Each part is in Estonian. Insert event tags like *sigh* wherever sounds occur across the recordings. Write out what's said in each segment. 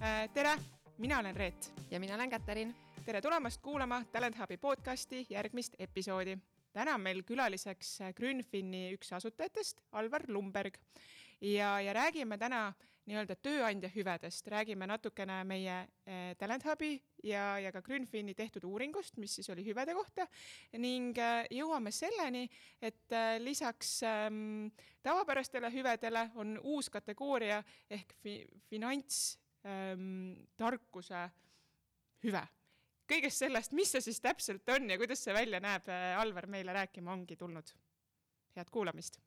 Äh, tere, mina olen Reet. ja mina olen Käterin. tere tulemast kuulama Talent Hubi podcasti järgmist episoodi. täna on meil külaliseks Grünfini üks asutajatest, Alvar Lumberg. ja, ja räägime täna nii-öelda tööandja hüvedest, räägime natukene meie äh, Talent Hubi ja, ja ka Grünfini tehtud uuringust, mis siis oli hüvede kohta ning äh, jõuame selleni, et lisaks ähm, tavapärastele hüvedele on uus kategooria ehk fi finants ähm, tarkuse hüve. kõigest sellest, mis see siis täpselt on ja kuidas see välja näeb, äh, Alvar meile rääkima ongi tulnud. head kuulamist.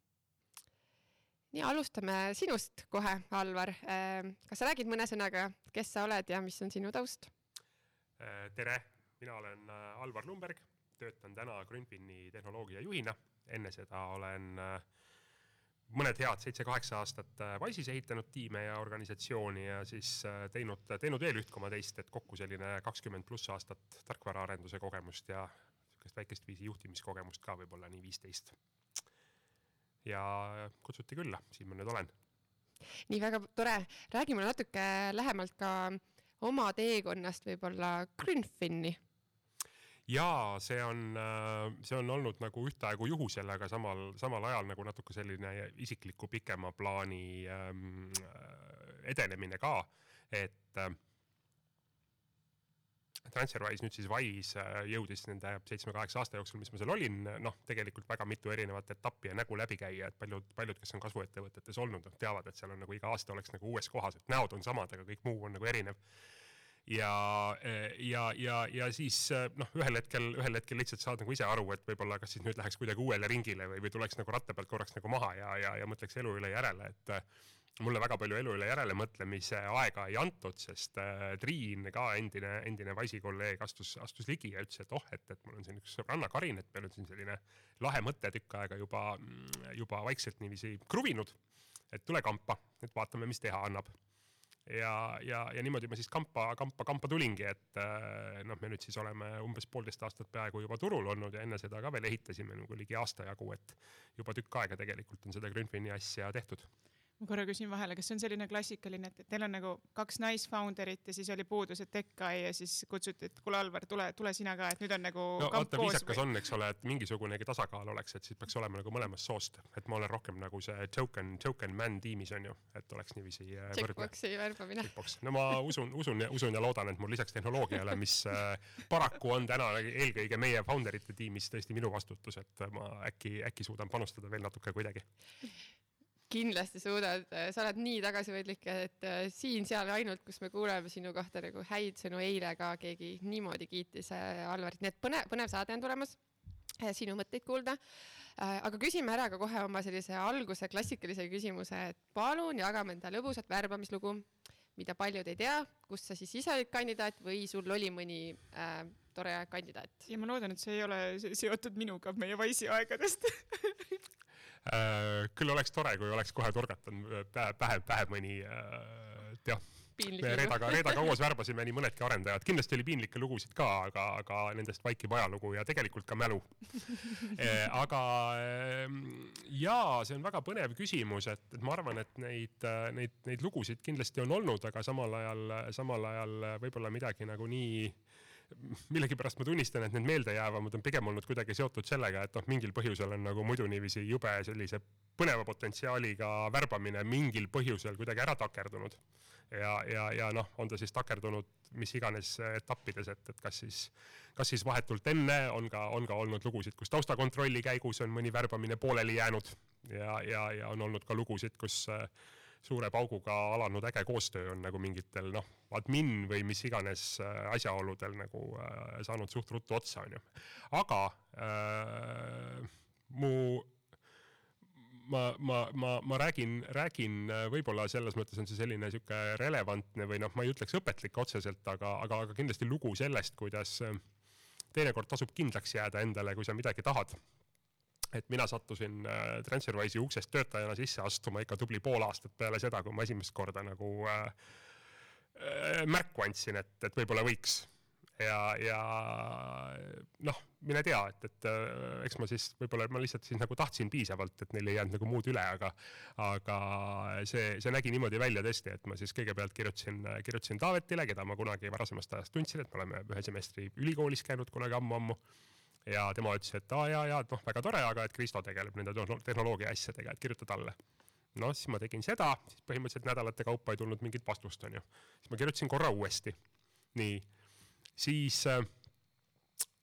nii, alustame sinust kohe, Alvar. Kas sa räägid mõne sõnaga, kes sa oled ja mis on sinu taust? Tere, mina olen äh, Alvar Lumberg, töötan täna Grünfini tehnoloogiajuhina. enne seda olen äh, mõned head seitse-kaheksa aastat äh, Wise'is ehitanud tiime ja organisatsiooni ja siis äh, teinud, teinud veel üht koma teist, et kokku selline kakskümmend pluss aastat tarkvaraarenduse kogemust ja sihukest väikest viisi juhtimiskogemust ka võib-olla nii viisteist. ja kutsuti külla, siin ma nüüd olen. nii väga tore, räägime natuke lähemalt ka oma teekonnast võib-olla Grünfini jaa, see on, äh, see on olnud nagu ühtaegu juhusel, aga samal, samal ajal nagu natuke selline isikliku pikema plaani ähm, äh, edenemine ka, et äh, TransferWise nüüd siis Wise äh, jõudis nende seitsme-kaheksa aasta jooksul, mis ma seal olin, noh, tegelikult väga mitu erinevat etappi ja nägu läbi käia, et paljud, paljud, kes on kasvuettevõtetes olnud, noh, teavad, et seal on nagu iga aasta oleks nagu uues kohas, et näod on samad, aga kõik muu on nagu erinev ja, ja, ja, ja siis noh, ühel hetkel, ühel hetkel lihtsalt saad nagu ise aru, et võib-olla kas siis nüüd läheks kuidagi uuele ringile või, või tuleks nagu ratta pealt korraks nagu maha ja, ja, ja mõtleks elu üle järele, et mulle väga palju elu üle järelemõtlemise aega ei antud, sest äh, Triin ka endine, endine Wise'i kolleeg astus, astus ligi ja ütles, et oh, et, et mul on siin üks sõbranna Karin, et meil on siin selline lahe mõte tükk aega juba, juba vaikselt niiviisi kruvinud. et tule kampa, et vaatame, mis teha annab ja, ja, ja niimoodi ma siis kampa, kampa, kampa tulingi, et äh, noh, me nüüd siis oleme umbes poolteist aastat peaaegu juba turul olnud ja enne seda ka veel ehitasime nagu ligi aasta jagu, et juba tükk aega tegelikult on seda Grünfini asja tehtud ma korra küsin vahele, kas see on selline klassikaline, et teil on nagu kaks naisfounder'it ja siis oli puudus, et Tekkai ja siis kutsuti, et kuule, Alvar, tule, tule sina ka, et nüüd on nagu. no vaata, viisakas või... on, eks ole, et mingisugunegi tasakaal oleks, et siis peaks olema nagu mõlemast soost, et ma olen rohkem nagu see token, token man tiimis on ju, et oleks niiviisi. Äh, Checkbox'i värbamine. no ma usun, usun ja usun ja loodan, et mul lisaks tehnoloogiale, mis äh, paraku on täna eelkõige meie founder ite tiimis tõesti minu vastutus, et ma äkki, äkki suudan panustada veel natuke kuidagi kindlasti suudad, sa oled nii tagasihoidlik, et äh, siin-seal ainult, kus me kuuleme sinu kohta nagu häid sõnu, eile ka keegi niimoodi kiitis äh, Alvarit, nii et põnev, põnev saade on tulemas äh, sinu mõtteid kuulda. aga küsime ära ka kohe oma sellise alguse klassikalise küsimuse, et palun jagame enda lõbusat värbamislugu, mida paljud ei tea, kus sa siis ise olid kandidaat või sul oli mõni äh, tore kandidaat? ja ma loodan, et see ei ole seotud minuga meie Wise'i aegadest *laughs* küll oleks tore, kui oleks kohe torgatanud äh, pähe, pähe, pähe mõni äh, jah me Reedaga, *laughs* Reedaga koos värbasime nii mõnedki arendajad, kindlasti oli piinlikke lugusid ka, aga, aga nendest vaikib ajalugu ja tegelikult ka mälu. *laughs* Aga jaa, see on väga põnev küsimus, et, et ma arvan, et neid, neid, neid lugusid kindlasti on olnud, aga samal ajal, samal ajal võib-olla midagi nagu nii millegipärast ma tunnistan, et need meeldejäävamad on pigem olnud kuidagi seotud sellega, et noh, mingil põhjusel on nagu muidu niiviisi jube sellise põneva potentsiaaliga värbamine mingil põhjusel kuidagi ära takerdunud. ja, ja, ja noh, on ta siis takerdunud mis iganes etappides, et, et kas siis, kas siis vahetult enne on ka, on ka olnud lugusid, kus taustakontrolli käigus on mõni värbamine pooleli jäänud ja, ja, ja on olnud ka lugusid, kus äh, suure pauguga alanud äge koostöö on nagu mingitel noh, admin või mis iganes äh, asjaoludel nagu äh, saanud suht ruttu otsa, on ju. aga äh, mu ma, ma, ma, ma räägin, räägin äh, võib-olla selles mõttes on see selline sihuke relevantne või noh, ma ei ütleks õpetlik otseselt, aga, aga, aga kindlasti lugu sellest, kuidas teinekord tasub kindlaks jääda endale, kui sa midagi tahad et mina sattusin äh, TransferWise'i uksest töötajana sisse astuma ikka tubli pool aastat peale seda, kui ma esimest korda nagu äh, äh, märku andsin, et, et võib-olla võiks. ja, ja noh, mine tea, et, et äh, eks ma siis võib-olla ma lihtsalt siis nagu tahtsin piisavalt, et neil ei jäänud nagu muud üle, aga aga see, see nägi niimoodi välja tõesti, et ma siis kõigepealt kirjutasin, kirjutasin Taavetile, keda ma kunagi varasemast ajast tundsin, et me oleme ühe semestri ülikoolis käinud kunagi ammu-ammu ja tema ütles, et aa jaa, jaa, et noh, väga tore, aga et Kristo tegeleb nende tehnoloogia asjadega, et kirjuta talle. noh, siis ma tegin seda, siis põhimõtteliselt nädalate kaupa ei tulnud mingit vastust, onju. siis ma kirjutasin korra uuesti. nii, siis äh,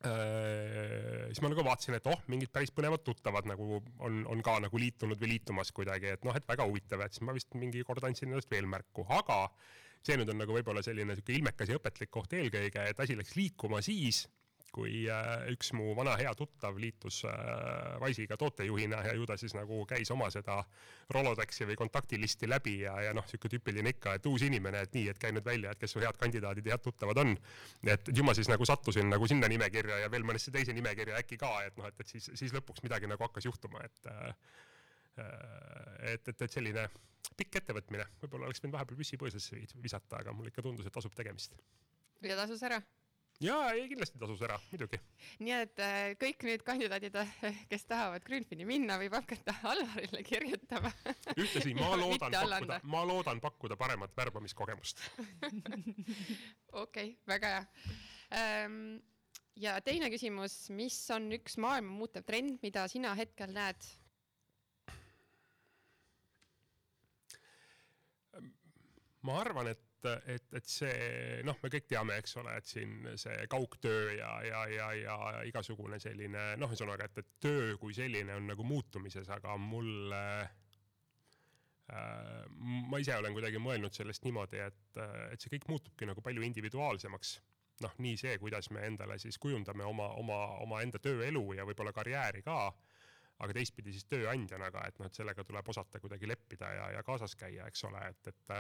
äh, siis ma nagu vaatasin, et oh, mingid päris põnevad tuttavad nagu on, on ka nagu liitunud või liitumas kuidagi, et noh, et väga huvitav, et siis ma vist mingi kord andsin endast veel märku, aga see nüüd on nagu võib-olla selline sihuke ilmekas ja õpetlik koht eelkõige, et asi läks liikuma siis, kui äh, üks mu vana hea tuttav liitus äh, Wise'iga tootejuhina ja ju ta siis nagu käis oma seda Rolodexi või kontaktilisti läbi ja, ja noh, sihuke tüüpiline ikka, et uus inimene, et nii, et käi nüüd välja, et kes su head kandidaadid ja head tuttavad on. et ju ma siis nagu sattusin nagu sinna nimekirja ja veel mõnesse teise nimekirja äkki ka, et noh, et, et siis, siis lõpuks midagi nagu hakkas juhtuma, et äh, et, et, et selline pikk ettevõtmine, võib-olla oleks võinud vahepeal püssi põõsasse visata, aga mulle ikka tundus, et tasub tegemist. ja tasus ära jaa, ei kindlasti tasus ära, muidugi. nii et äh, kõik nüüd kandidaadid, kes tahavad Grünfini minna, võib hakata *laughs* Alvarile kirjutama ühtlasi ma loodan pakkuda, ma loodan pakkuda paremat värbamiskogemust. *laughs* okei okay,, väga hea ähm, ja teine küsimus, mis on üks maailma muutev trend, mida sina hetkel näed? ma arvan, et et, et, see noh, me kõik teame, eks ole, et siin see kaugtöö ja, ja, ja, ja igasugune selline noh, ühesõnaga, et, et töö kui selline on nagu muutumises, aga mulle äh, ma ise olen kuidagi mõelnud sellest niimoodi, et, et see kõik muutubki nagu palju individuaalsemaks. noh, nii see, kuidas me endale siis kujundame oma, oma, omaenda tööelu ja võib-olla karjääri ka, aga teistpidi siis tööandjana ka, et noh, et sellega tuleb osata kuidagi leppida ja, ja kaasas käia, eks ole, et, et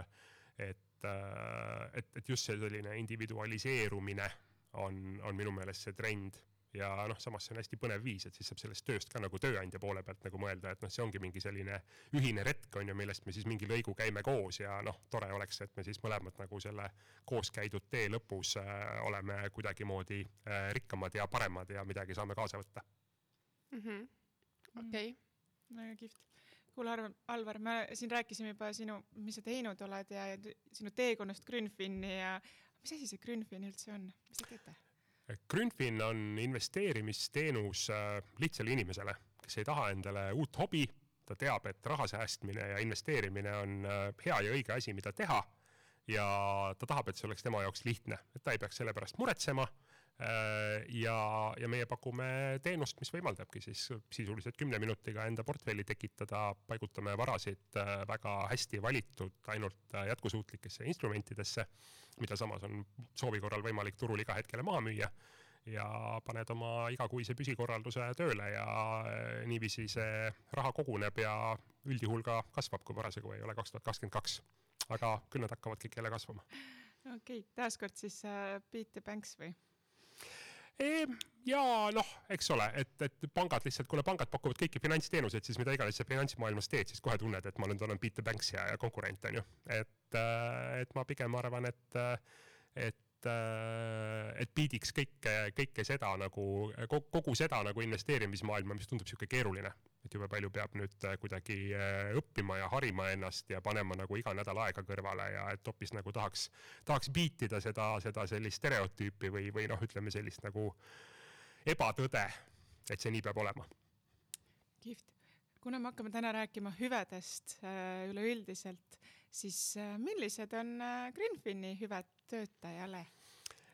et et, et just see selline individualiseerumine on, on minu meelest see trend. Ja noh, samas see on hästi põnev viis, et siis saab sellest tööst ka nagu tööandja poole pealt nagu mõelda, et noh, see ongi mingi selline ühine retk on ju, millest me siis mingi lõigu käime koos ja noh, tore oleks, et me siis mõlemad nagu selle koos käidud tee lõpus äh, oleme kuidagimoodi äh, rikkamad ja paremad ja midagi saame kaasa võtta. Mm. -hmm.. okei väga kihvt kuule, Arvar, Alvar, me siin rääkisime juba sinu, mis sa teinud oled ja, ja sinu teekonnast Grünfini ja mis asi see Grünfin üldse on, mis te teete? Grünfin on investeerimisteenus äh, lihtsale inimesele, kes ei taha endale uut hobi, ta teab, et raha säästmine ja investeerimine on äh, hea ja õige asi, mida teha. Ja ta tahab, et see oleks tema jaoks lihtne, et ta ei peaks selle pärast muretsema ja, ja meie pakume teenust, mis võimaldabki siis sisuliselt kümne minutiga enda portfelli tekitada, paigutame varasid äh, väga hästi valitud ainult äh, jätkusuutlikesse instrumentidesse, mida samas on soovi korral võimalik turul iga hetkele maha müüa ja paned oma igakuise püsikorralduse tööle ja niiviisi see raha koguneb ja üldjuhul ka kasvab, kui parasjagu ei ole kaks tuhat kakskümmend kaks. aga küll nad hakkavad kõik jälle kasvama. okei okay,, taaskord siis äh, Beat the Banks või? Ja noh, eks ole, et, et pangad lihtsalt, kuna pangad pakuvad kõiki finantsteenuseid, siis mida iganes sa finantsmaailmas teed, siis kohe tunned, et ma nüüd olen Peter Banks ja, ja konkurent on ju. et, äh, et ma pigem arvan, et, äh, et et biidiks kõike, kõike seda nagu, kogu seda nagu investeerimismaailma, mis tundub niisugune keeruline et jube palju peab nüüd äh, kuidagi äh, õppima ja harima ennast ja panema nagu iga nädal aega kõrvale ja et hoopis nagu tahaks, tahaks biitida seda, seda sellist stereotüüpi või, või noh, ütleme sellist nagu ebatõde, et see nii peab olema. kihvt. kuna me hakkame täna rääkima hüvedest äh, üleüldiselt, siis millised on Greenfini hüved töötajale?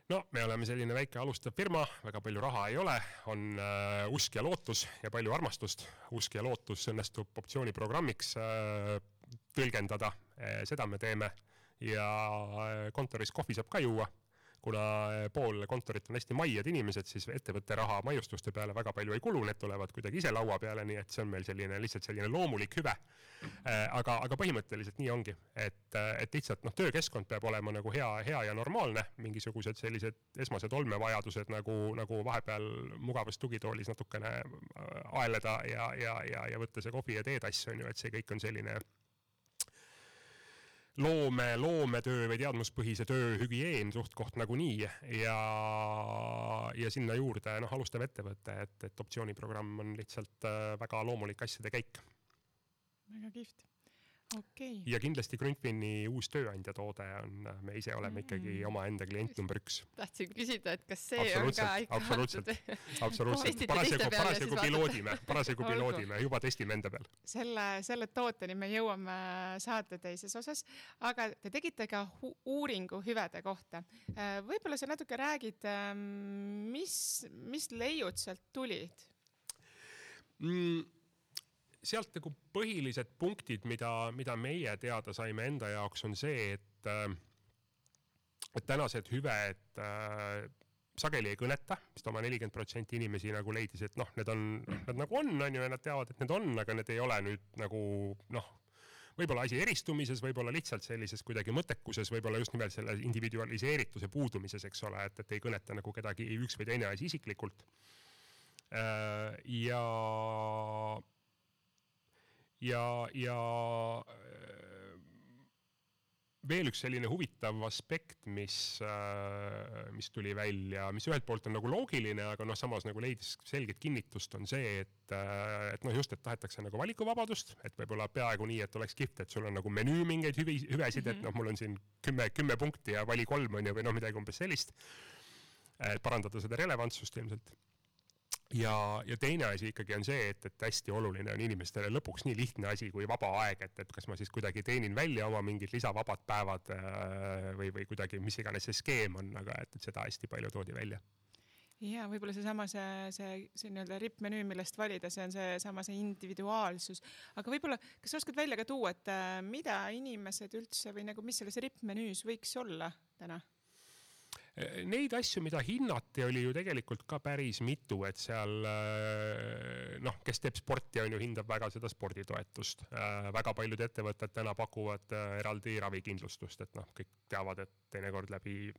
No me oleme selline väike alustav firma, väga palju raha ei ole, on äh, usk ja lootus ja palju armastust. usk ja lootus õnnestub optsiooniprogrammiks äh, tõlgendada, äh, seda me teeme ja äh, kontoris kohvi saab ka juua kuna eh, pool kontorit on hästi maiad inimesed, siis ettevõtte raha maiustuste peale väga palju ei kulu, need tulevad kuidagi ise laua peale, nii et see on meil selline lihtsalt selline loomulik hüve. Eh, aga, aga põhimõtteliselt nii ongi, et, eh, et lihtsalt noh, töökeskkond peab olema nagu hea, hea ja normaalne, mingisugused sellised esmased olmevajadused nagu, nagu vahepeal mugavas tugitoolis natukene aeleda ja, ja, ja, ja võtta see kohvi ja teetass on ju, et see kõik on selline loome, loometöö või teadmuspõhise töö hügieen suht-koht nagunii ja, ja sinna juurde noh, alustav ettevõte, et, et optsiooniprogramm on lihtsalt äh, väga loomulik asjade käik. väga kihvt okay.. ja kindlasti Grundfini uus tööandja toode on, me ise oleme ikkagi mm. omaenda klient number üks. tahtsin küsida, et kas see on ka ikka absoluutselt, absoluutselt, parasjagu, parasjagu piloodime, parasjagu piloodime, juba testime enda peal. selle, selle tooteni me jõuame saate teises osas, aga te tegite ka uuringu hüvede kohta. Äh, võib-olla sa natuke räägid, ähm, mis, mis leiud sealt tulid mm.? Sealt nagu põhilised punktid, mida, mida meie teada saime enda jaoks, on see, et, äh, et tänased hüved äh, sageli ei kõneta, vist oma nelikümmend protsenti inimesi nagu leidis, et noh, need on, nad nagu on, on ju, ja nad teavad, et need on, aga need ei ole nüüd nagu noh, võib-olla asi eristumises, võib-olla lihtsalt sellises kuidagi mõttekuses, võib-olla just nimelt selle individualiseerituse puudumises, eks ole, et, et ei kõneta nagu kedagi üks või teine asi isiklikult. Äh, ja ja, ja äh, veel üks selline huvitav aspekt, mis, äh, mis tuli välja, mis ühelt poolt on nagu loogiline, aga noh, samas nagu leidis selget kinnitust, on see, et, äh, et noh, just, et tahetakse nagu valikuvabadust, et võib-olla peaaegu nii, et oleks kihvt, et sul on nagu menüü mingeid hüvi, hüvesid mm, -hmm. et mhm. noh, mul on siin kümme, kümme punkti ja vali kolm on ju, või noh, midagi umbes sellist. et parandada seda relevantsust ilmselt ja, ja teine asi ikkagi on see, et, et hästi oluline on inimestele lõpuks nii lihtne asi kui vaba aeg, et, et kas ma siis kuidagi teenin välja oma mingid lisavabad päevad äh, või, või kuidagi, mis iganes see skeem on, aga et, et seda hästi palju toodi välja ja võib-olla seesama, see, see, see nii-öelda rippmenüü, millest valida, see on seesama, see individuaalsus, aga võib-olla, kas sa oskad välja ka tuua, et äh, mida inimesed üldse või nagu, mis selles rippmenüüs võiks olla täna? Neid asju, mida hinnati, oli ju tegelikult ka päris mitu, et seal äh, noh, kes teeb sporti, on ju, hindab väga seda sporditoetust. Äh, väga paljud ettevõtted täna pakuvad äh, eraldi ravikindlustust, et noh, kõik teavad, et teinekord läbi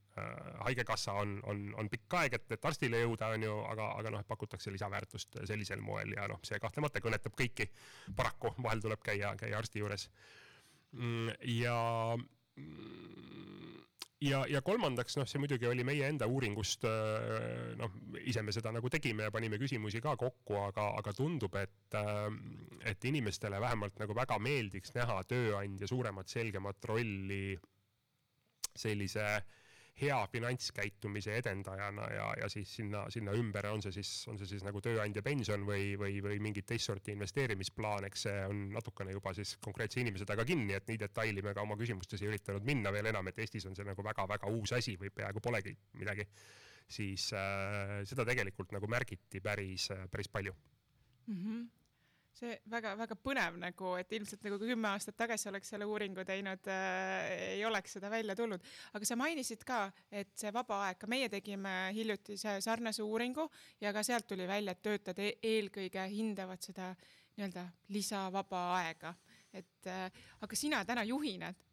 haigekassa on, on, on pikk aeg, et, et arstile jõuda, on ju, aga, aga noh, pakutakse lisaväärtust sellisel moel ja noh, see kahtlemata kõnetab kõiki. paraku vahel tuleb käia, käia arsti juures. Mm, ja mm, ja, ja kolmandaks, noh, see muidugi oli meie enda uuringust, äh, noh, ise me seda nagu tegime ja panime küsimusi ka kokku, aga, aga tundub, et, äh, et inimestele vähemalt nagu väga meeldiks näha tööandja suuremat, selgemat rolli sellise hea finantskäitumise edendajana ja, ja siis sinna, sinna ümber on see siis, on see siis nagu tööandja pension või, või, või mingit teist sorti investeerimisplaan, eks see on natukene juba siis konkreetse inimese taga kinni, et nii detaili me ka oma küsimustes ei üritanud minna, veel enam, et Eestis on see nagu väga-väga uus asi või peaaegu polegi midagi, siis äh, seda tegelikult nagu märgiti päris, päris palju mm. -hmm see väga-väga põnev nagu, et ilmselt nagu kümme aastat tagasi oleks selle uuringu teinud äh,, ei oleks seda välja tulnud. aga sa mainisid ka, et see vaba aeg, ka meie tegime hiljuti sarnase uuringu ja ka sealt tuli välja, et töötajad e eelkõige hindavad seda nii-öelda lisavaba aega. et äh, aga sina täna juhina, et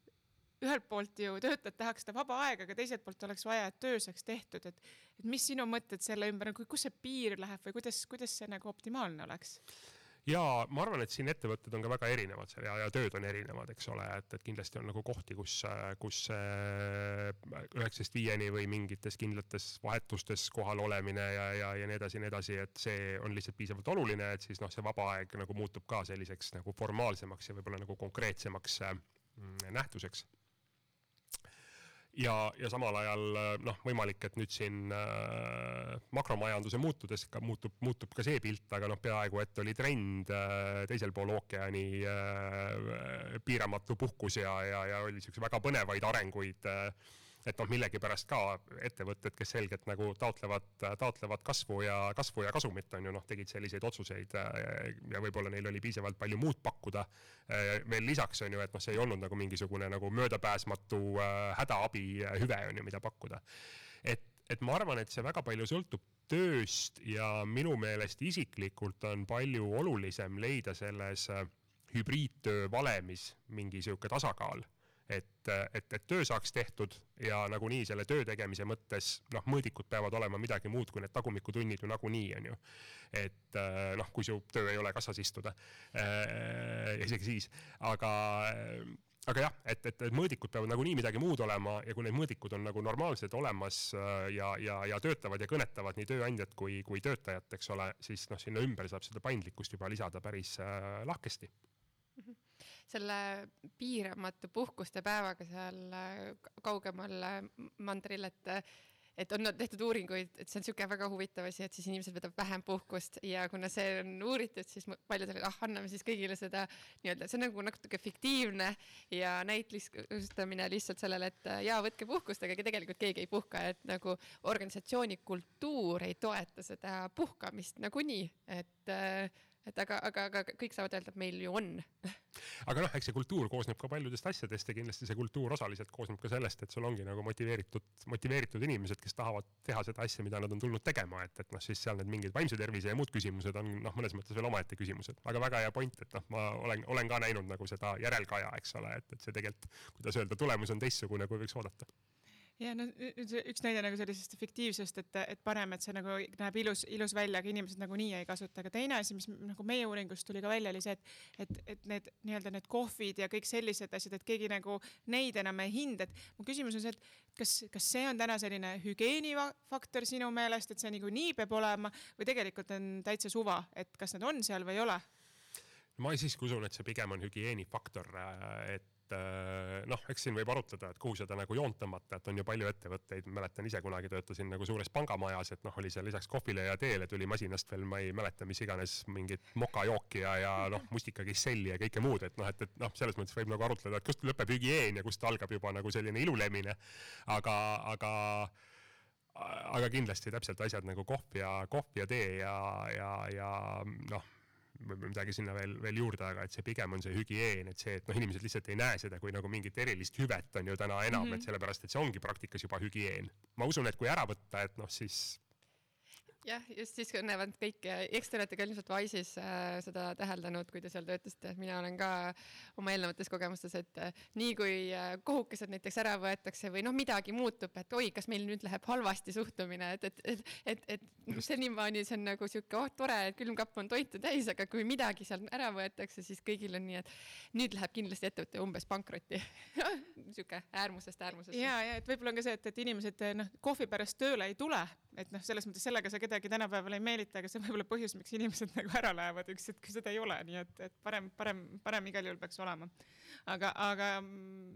ühelt poolt ju töötajad tahaks seda vaba aega, aga teiselt poolt oleks vaja, et töö saaks tehtud, et, et mis sinu mõtted selle ümber, kus see piir läheb või kuidas, kuidas see nagu optimaalne oleks? Ja ma arvan, et siin ettevõtted on ka väga erinevad seal ja, ja tööd on erinevad, eks ole, et, et kindlasti on nagu kohti, kus, kus üheksast viieni või mingites kindlates vahetustes kohal olemine ja, ja, ja nii edasi ja nii edasi, et see on lihtsalt piisavalt oluline, et siis noh, see vaba aeg nagu muutub ka selliseks nagu formaalsemaks ja võib-olla nagu konkreetsemaks mm, nähtuseks ja, ja samal ajal noh, võimalik, et nüüd siin äh, makromajanduse muutudes ka muutub, muutub ka see pilt, aga noh, peaaegu et oli trend äh, teisel pool ookeani äh, piiramatu puhkus ja, ja, ja oli siukseid väga põnevaid arenguid äh, et noh, millegipärast ka ettevõtted, kes selgelt nagu taotlevad, taotlevad kasvu ja kasvu ja kasumit on ju noh, tegid selliseid otsuseid äh, ja võib-olla neil oli piisavalt palju muud pakkuda. Äh, veel lisaks on ju, et noh, see ei olnud nagu mingisugune nagu möödapääsmatu äh, hädaabi hüve on ju, mida pakkuda. et, et ma arvan, et see väga palju sõltub tööst ja minu meelest isiklikult on palju olulisem leida selles hübriidtöö valemis mingi sihuke tasakaal et, et, et töö saaks tehtud ja nagunii selle töö tegemise mõttes noh, mõõdikud peavad olema midagi muud kui need tagumikutunnid ju nagunii on ju. et äh, noh, kui su töö ei ole kassas istuda äh,, isegi siis, aga aga jah, et, et, et mõõdikud peavad nagunii midagi muud olema ja kui need mõõdikud on nagu normaalsed olemas äh, ja, ja, ja töötavad ja kõnetavad nii tööandjat kui, kui töötajat, eks ole, siis noh, sinna ümber saab seda paindlikkust juba lisada päris lahkesti. Selle piiramatu puhkuste päevaga seal äh, kaugemal äh, mandril, et et on tehtud uuringuid, et see on niisugune väga huvitav asi, et siis inimesed võtavad vähem puhkust ja kuna see on uuritud, siis paljudele, ah, anname siis kõigile seda nii-öelda, see on nagu natuke fiktiivne ja näitlistamine lihtsalt sellele, et jaa, võtke puhkust, aga tegelikult keegi ei puhka, et nagu organisatsiooni kultuur ei toeta seda puhkamist nagunii, et äh, et aga, aga, aga kõik saavad öelda, et meil ju on. *laughs* aga noh, eks see kultuur koosneb ka paljudest asjadest ja kindlasti see kultuur osaliselt koosneb ka sellest, et sul ongi nagu motiveeritud, motiveeritud inimesed, kes tahavad teha seda asja, mida nad on tulnud tegema, et, et noh, siis seal need mingid vaimse tervise ja muud küsimused on noh, mõnes mõttes veel omaette küsimused, aga väga hea point, et noh, ma olen, olen ka näinud nagu seda järelkaja, eks ole, et, et see tegelikult, kuidas öelda, tulemus on teistsugune, kui võiks oodata ja no üks näide nagu sellisest fiktiivsest, et, et parem, et see nagu näeb ilus, ilus välja, aga inimesed nagunii ei kasuta. aga teine asi, mis nagu meie uuringust tuli ka välja, oli see, et, et, et need nii-öelda need kohvid ja kõik sellised asjad, et keegi nagu neid enam ei hinda, et mu küsimus on see, et kas, kas see on täna selline hügieenifaktor sinu meelest, et see niikuinii peab olema või tegelikult on täitsa suva, et kas need on seal või ei ole? ma siiski usun, et see pigem on hügieenifaktor, et et äh, noh, eks siin võib arutleda, et kuhu seda nagu joont tõmmata, et on ju palju ettevõtteid, mäletan ise kunagi töötasin nagu suures pangamajas, et noh, oli seal lisaks kohvile ja teele tuli masinast veel, ma ei mäleta, mis iganes mingit mokajooki ja, ja noh, mustikakisselli ja kõike muud, et noh, et, et noh, selles mõttes võib nagu arutleda, et kust lõpeb hügieen ja kust algab juba nagu selline ilulemine. aga, aga aga kindlasti täpselt asjad nagu kohv ja, kohv ja tee ja, ja, ja noh võib-olla midagi sinna veel, veel juurde, aga et see pigem on see hügieen, et see, et noh, inimesed lihtsalt ei näe seda kui nagu mingit erilist hüvet on ju täna enam mm, -hmm. et sellepärast, et see ongi praktikas juba hügieen. ma usun, et kui ära võtta, et noh, siis jah, just siis näevad kõik, eks te olete ka ilmselt Wise'is äh, seda täheldanud, kui te seal töötasite, et mina olen ka oma eelnevates kogemustes, et äh, nii kui äh, kohukesed näiteks ära võetakse või noh, midagi muutub, et oi, kas meil nüüd läheb halvasti suhtumine, et, et, et, et, et noh, senimaani see on nagu sihuke, oh tore, et külmkapp on toitu täis, aga kui midagi seal ära võetakse, siis kõigil on nii, et nüüd läheb kindlasti ettevõte umbes pankrotti. *laughs* Sihuke äärmusest äärmusesse. ja, ja et võib-olla on ka see, et, et inimesed noh, kohvi pärast tööle ei tule et noh, selles mõttes sellega sa kedagi tänapäeval ei meelita, aga see võib olla põhjus, miks inimesed *laughs* nagu ära lähevad üks hetk, kui seda ei ole, nii et, et parem, parem, parem igal juhul peaks olema. aga, aga mm,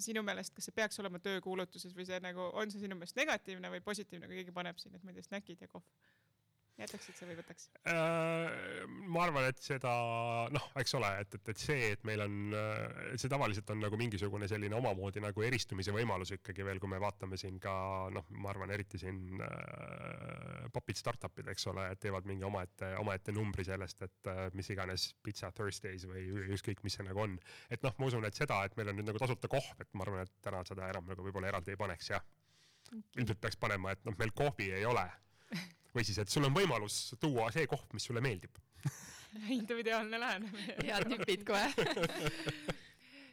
sinu meelest, kas see peaks olema töökuulutuses või see nagu, on see sinu meelest negatiivne või positiivne, kui keegi paneb siin, et ma ei tea, snäkid ja kohv? Jätaksid sa või võtaks äh,? ma arvan, et seda noh, eks ole, et, et, et see, et meil on, äh, see tavaliselt on nagu mingisugune selline omamoodi nagu eristumise võimalus ikkagi veel, kui me vaatame siin ka noh, ma arvan, eriti siin äh, popid startup'id, eks ole, et teevad mingi omaette, omaette numbri sellest, et äh, mis iganes Pizza Thursdays või ükskõik, mis see nagu on. et noh, ma usun, et seda, et meil on nüüd nagu tasuta kohv, et ma arvan, et täna seda enam nagu võib-olla eraldi ei paneks, jah okay.. ilmselt peaks panema, et noh, meil kohvi ei ole *laughs* või siis, et sul on võimalus tuua see koht, mis sulle meeldib *laughs* individuaalne lähenemine. head nipid kohe *laughs*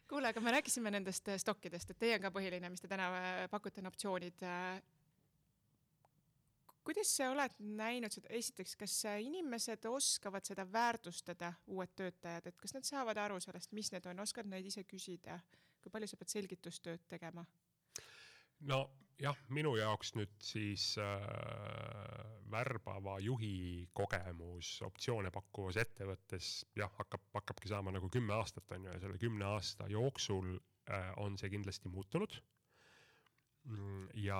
kuule, aga me rääkisime nendest äh, stokkidest, et teie on ka põhiline, mis te täna äh, pakute, on optsioonid. Äh, kuidas sa oled näinud seda, esiteks, kas inimesed oskavad seda väärtustada, uued töötajad, et kas nad saavad aru sellest, mis need on, oskavad neid ise küsida, kui palju sa pead selgitustööd tegema? Nojah, minu jaoks nüüd siis äh, värbava juhi kogemus optsioone pakkuvas ettevõttes jah, hakkab, hakkabki saama nagu kümme aastat on ju ja selle kümne aasta jooksul äh, on see kindlasti muutunud ja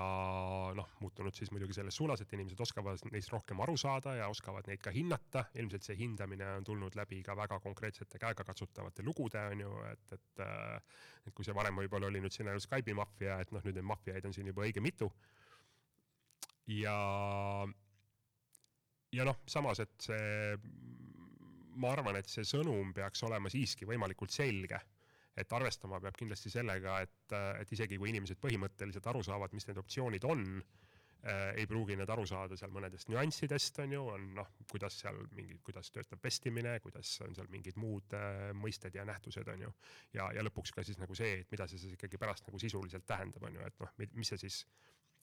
noh, muutunud siis muidugi selles suunas, et inimesed oskavad neist rohkem aru saada ja oskavad neid ka hinnata. ilmselt see hindamine on tulnud läbi ka väga konkreetsete käegakatsutavate lugude on ju, et, et, äh, et kui see varem võib-olla oli nüüd siin ainult Skype'i maffia, et noh, nüüd neid maffiaid on siin juba õige mitu. ja, ja noh, samas, et see, ma arvan, et see sõnum peaks olema siiski võimalikult selge et arvestama peab kindlasti sellega, et, et isegi kui inimesed põhimõtteliselt aru saavad, mis need optsioonid on äh,, ei pruugi nad aru saada seal mõnedest nüanssidest, on ju, on noh, kuidas seal mingi, kuidas töötab vestimine, kuidas on seal mingid muud äh, mõisted ja nähtused, on ju. ja, ja lõpuks ka siis nagu see, et mida see siis ikkagi pärast nagu sisuliselt tähendab, on ju, et noh, mis see siis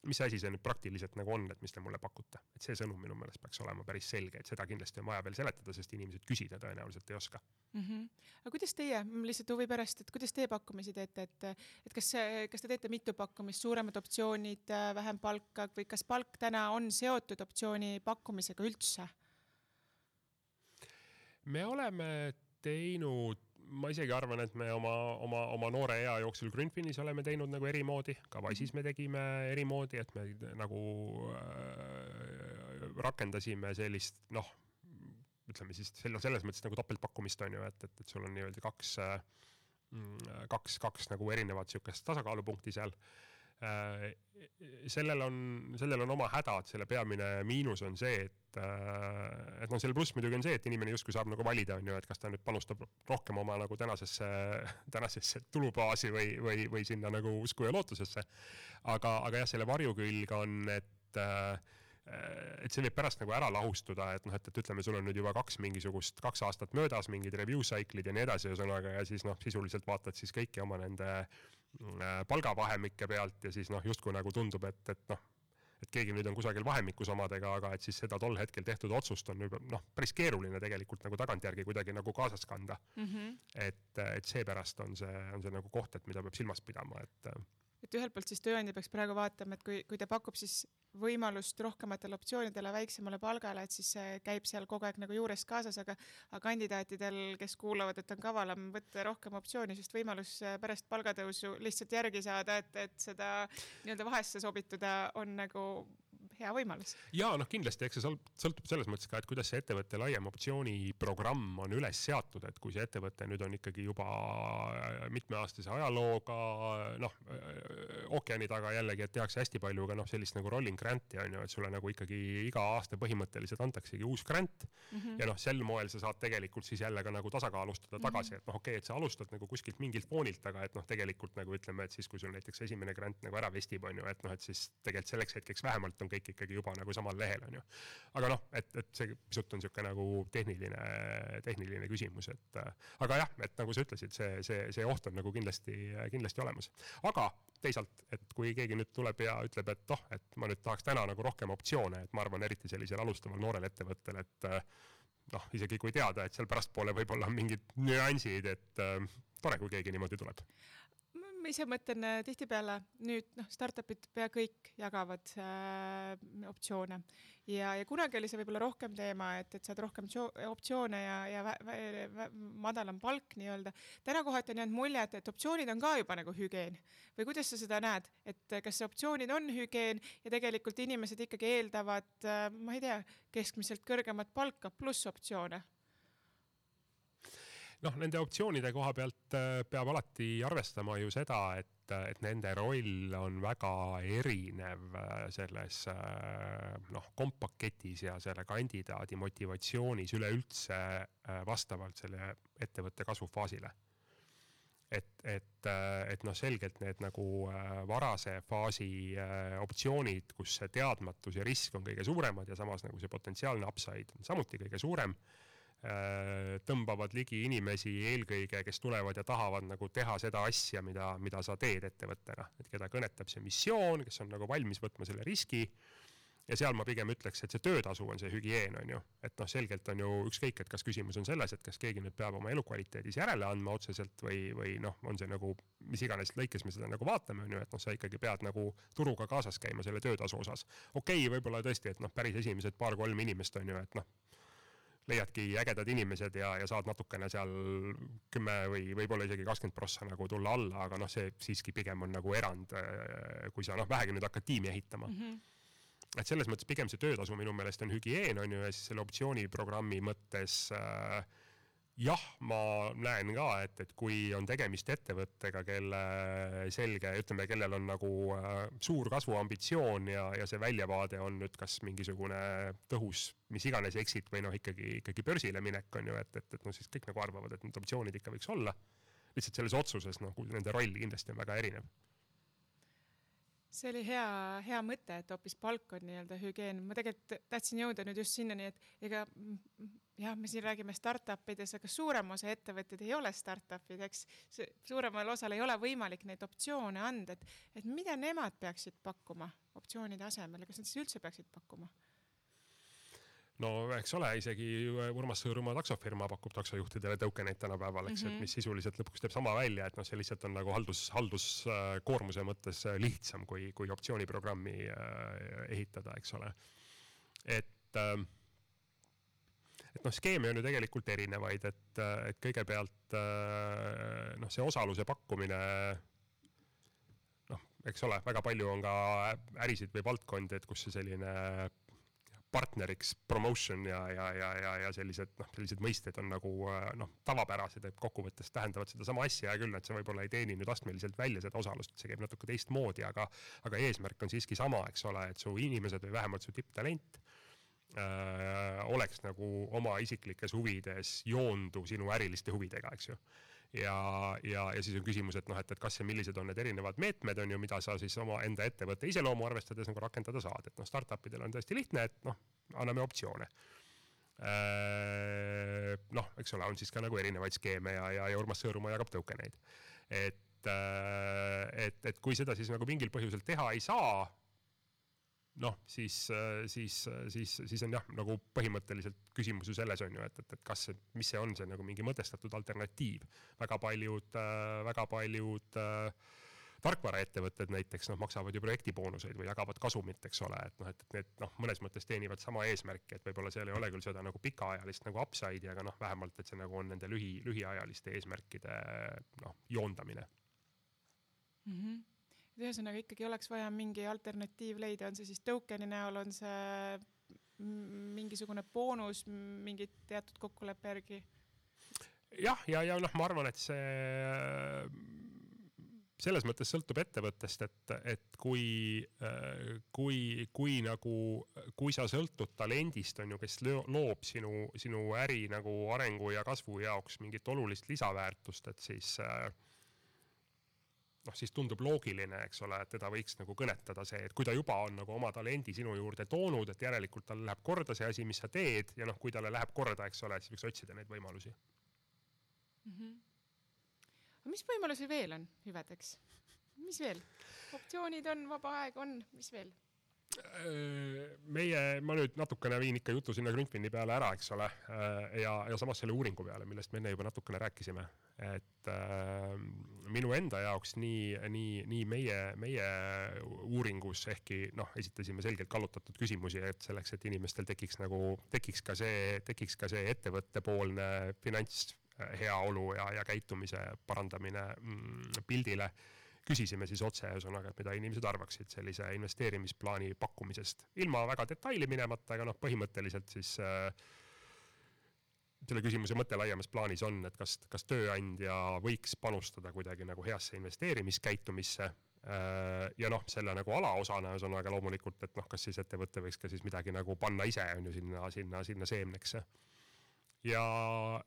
mis asi see nüüd praktiliselt nagu on, et mis te mulle pakute. et see sõnum minu meelest peaks olema päris selge, et seda kindlasti on vaja veel seletada, sest inimesed küsida tõenäoliselt ei oska mm. -hmm. aga kuidas teie, lihtsalt huvi pärast, et kuidas teie pakkumisi teete, et, et kas, kas te teete mitu pakkumist, suuremad optsioonid, vähem palka või kas palk täna on seotud optsiooni pakkumisega üldse? me oleme teinud ma isegi arvan, et me oma, oma, oma noore ea jooksul Grünfinis oleme teinud nagu eri moodi, ka Wise'is me tegime eri moodi, et me nagu äh, rakendasime sellist noh, ütleme siis selle, selles mõttes nagu topeltpakkumist on ju, et, et, et sul on nii-öelda kaks äh,, kaks, kaks nagu erinevat sihukest tasakaalupunkti seal. äh, sellel on, sellel on oma hädad, selle peamine miinus on see, et äh, et noh, selle pluss muidugi on see, et inimene justkui saab nagu valida, on ju, et kas ta nüüd panustab rohkem oma nagu tänasesse, tänasesse tulubaasi või, või, või sinna nagu usku ja lootusesse. aga, aga jah, selle varjukülg on, et äh, et see võib pärast nagu ära lahustuda, et noh, et, et ütleme, sul on nüüd juba kaks mingisugust, kaks aastat möödas, mingid review cycle'id ja nii edasi, ühesõnaga, ja siis noh, sisuliselt vaatad siis kõiki oma nende äh, palgavahemike pealt ja siis noh, justkui nagu tundub, et, et noh, et keegi nüüd on kusagil vahemikus omadega, aga et siis seda tol hetkel tehtud otsust on juba noh, päris keeruline tegelikult nagu tagantjärgi kuidagi nagu kaasas kanda mm. -hmm. et, et seepärast on see, on see nagu koht, et mida peab silmas pidama, et et ühelt poolt siis tööandja peaks praegu vaatama, et kui, kui ta pakub siis võimalust rohkematele optsioonidele, väiksemale palgale, et siis see käib seal kogu aeg nagu juures kaasas, aga aga kandidaatidel, kes kuulavad, et on kavalam võtta rohkem optsiooni, sest võimalus pärast palgatõusu lihtsalt järgi saada, et, et seda nii-öelda vahesse sobituda, on nagu hea võimalus. ja noh, kindlasti, eks see sõltub selles mõttes ka, et kuidas see ettevõtte laiem optsiooniprogramm on üles seatud, et kui see ettevõte nüüd on ikkagi juba mitmeaastase ajalooga, noh ookeani taga jällegi, et tehakse hästi palju ka noh, sellist nagu rolling grant'i on ju, et sulle nagu ikkagi iga aasta põhimõtteliselt antaksegi uus grant mm. -hmm. ja noh, sel moel sa saad tegelikult siis jälle ka nagu tasakaalustada tagasi mm, -hmm. et noh, okei okay,, et sa alustad nagu kuskilt mingilt foonilt, aga et noh, tegelikult nagu ütleme, et siis kui sul näiteks esimene grant nagu ära vestib, on ju, et noh, et siis tegelikult selleks hetkeks vähemalt on kõik kõik ikkagi juba nagu samal lehel, on ju. aga noh, et, et see pisut on niisugune nagu tehniline, tehniline küsimus, et aga jah, et nagu sa ütlesid, see, see, see oht on nagu kindlasti, kindlasti olemas. aga teisalt, et kui keegi nüüd tuleb ja ütleb, et oh, et ma nüüd tahaks täna nagu rohkem optsioone, et ma arvan, eriti sellisel alustaval noorel ettevõttel, et noh, isegi kui teada, et seal pärastpoole võib-olla on mingid nüansid, et äh, tore, kui keegi niimoodi tuleb ma ise mõtlen äh, tihtipeale nüüd noh, startup'id pea kõik jagavad äh, optsioone. Ja, ja kunagi oli see võib-olla rohkem teema, et, et saad rohkem optsioone ja, ja vä, vä, vä, madalam palk nii-öelda. täna kohati on jäänud mulje, et, et optsioonid on ka juba nagu hügieen või kuidas sa seda näed, et kas optsioonid on hügieen ja tegelikult inimesed ikkagi eeldavad äh,, ma ei tea, keskmiselt kõrgemat palka pluss optsioone noh, nende optsioonide koha pealt äh, peab alati arvestama ju seda, et, et nende roll on väga erinev äh, selles äh, noh, kompaketis ja selle kandidaadi motivatsioonis üleüldse vastavalt selle ettevõtte kasvufaasile. Et, et, et noh, selgelt need nagu varase faasi optsioonid, kus see teadmatus ja risk on kõige suuremad ja samas nagu see potentsiaalne upside on samuti kõige suurem Äh, tõmbavad ligi inimesi eelkõige, kes tulevad ja tahavad nagu teha seda asja, mida, mida sa teed ettevõttena, et keda kõnetab see missioon, kes on nagu valmis võtma selle riski. ja seal ma pigem ütleks, et see töötasu on see hügieen, on ju, et noh, selgelt on ju ükskõik, et kas küsimus on selles, et kas keegi nüüd peab oma elukvaliteedis järele andma otseselt või, või noh, on see nagu mis iganes lõikes me seda nagu vaatame, on ju, et noh, sa ikkagi pead nagu turuga kaasas käima selle töötasu osas. okei okay,, võib-olla tõesti, et noh, päris esimesed paar-kolm inimest on ju, et noh leiadki ägedad inimesed ja, ja saad natukene seal kümme või võib-olla isegi kakskümmend prossa nagu tulla alla, aga noh, see siiski pigem on nagu erand, äh, kui sa noh, vähegi nüüd hakkad tiimi ehitama mm. -hmm et selles mõttes pigem see töötasu minu meelest on hügieen on ju ja siis selle optsiooniprogrammi mõttes äh, jah, ma näen ka, et, et kui on tegemist ettevõttega, kelle selge, ütleme, kellel on nagu äh, suur kasvuambitsioon ja, ja see väljavaade on nüüd kas mingisugune tõhus, mis iganes exit või noh, ikkagi, ikkagi börsile minek on ju, et, et, et noh, siis kõik nagu arvavad, et need optsioonid ikka võiks olla. lihtsalt selles otsuses noh, nende roll kindlasti on väga erinev see oli hea, hea mõte, et hoopis palk on nii-öelda hügieen. ma tegelikult tahtsin jõuda nüüd just sinnani, et ega jah, me siin räägime startup ides, aga suurem osa ettevõtteid ei ole startup'id, eks. suuremal osal ei ole võimalik neid optsioone anda, et, et mida nemad peaksid pakkuma optsioonide asemel kas nad siis üldse peaksid pakkuma? No eks ole, isegi Urmas Sõõrumaa taksofirma pakub taksojuhtidele tokeneid tänapäeval, eks mm, -hmm. et mhm. mis sisuliselt lõpuks teeb sama välja, et noh, see lihtsalt on nagu haldus, halduskoormuse mõttes lihtsam kui, kui optsiooniprogrammi äh, ehitada, eks ole. et äh, et noh, skeeme on ju tegelikult erinevaid, et, et kõigepealt äh, noh, see osaluse pakkumine noh, eks ole, väga palju on ka ärisid või valdkondi, et kus see selline partneriks promotion ja, ja, ja, ja, ja sellised noh, sellised mõisted on nagu noh, tavapärased, et kokkuvõttes tähendavad sedasama asja, hea küll, et see võib-olla ei teeni nüüd astmeliselt välja seda osalust, see käib natuke teistmoodi, aga aga eesmärk on siiski sama, eks ole, et su inimesed või vähemalt su tipptalent äh, oleks nagu oma isiklikes huvides joonduv sinu äriliste huvidega, eks ju ja, ja, ja siis on küsimus, et noh, et, et kas ja millised on need erinevad meetmed, on ju, mida sa siis omaenda ettevõtte iseloomu arvestades nagu rakendada saad, et noh, startup idel on tõesti lihtne, et noh, anname optsioone äh, noh, eks ole, on siis ka nagu erinevaid skeeme ja, ja, ja Urmas Sõõrumaa jagab token eid. et, äh, et, et kui seda siis nagu mingil põhjusel teha ei saa, noh, siis, siis, siis, siis on jah, nagu põhimõtteliselt küsimus ju selles on ju, et, et, et kas mis see on, see nagu mingi mõtestatud alternatiiv. väga paljud, väga paljud tarkvaraettevõtted näiteks noh, maksavad ju projektiboonuseid või jagavad kasumit, eks ole, et noh, et need noh, mõnes mõttes teenivad sama eesmärki, et võib-olla seal ei ole küll seda nagu pikaajalist nagu upside'i, aga noh, vähemalt, et see nagu on nende lühi, lühiajaliste eesmärkide noh, joondamine mm. -hmm et ühesõnaga ikkagi oleks vaja mingi alternatiiv leida, on see siis token'i näol, on see mingisugune boonus mingi teatud kokkuleppe järgi? jah, ja, ja, ja noh, ma arvan, et see selles mõttes sõltub ettevõttest, et, et kui, kui, kui nagu, kui sa sõltud talendist, on ju, kes loob sinu, sinu äri nagu arengu ja kasvu jaoks mingit olulist lisaväärtust, et siis äh, noh, siis tundub loogiline, eks ole, et teda võiks nagu kõnetada see, et kui ta juba on nagu oma talendi sinu juurde toonud, et järelikult tal läheb korda see asi, mis sa teed ja noh, kui talle läheb korda, eks ole, siis võiks otsida neid võimalusi mm. -hmm. aga mis võimalusi veel on hüvedeks? mis veel? optsioonid on, vaba aeg on, mis veel? Meie, ma nüüd natukene viin ikka jutu sinna Grünfini peale ära, eks ole, ja, ja samas selle uuringu peale, millest me enne juba natukene rääkisime, et äh, minu enda jaoks nii, nii, nii meie, meie uuringus ehkki noh, esitasime selgelt kallutatud küsimusi, et selleks, et inimestel tekiks nagu, tekiks ka see, tekiks ka see ettevõttepoolne finantsheaolu ja, ja käitumise parandamine mm, pildile küsisime siis otse ühesõnaga, et mida inimesed arvaksid sellise investeerimisplaani pakkumisest, ilma väga detaili minemata, aga noh, põhimõtteliselt siis äh, selle küsimuse mõte laiemas plaanis on, et kas, kas tööandja võiks panustada kuidagi nagu heasse investeerimiskäitumisse äh, ja noh, selle nagu alaosana ühesõnaga loomulikult, et noh, kas siis ettevõte võiks ka siis midagi nagu panna ise on ju sinna, sinna, sinna seemneks ja,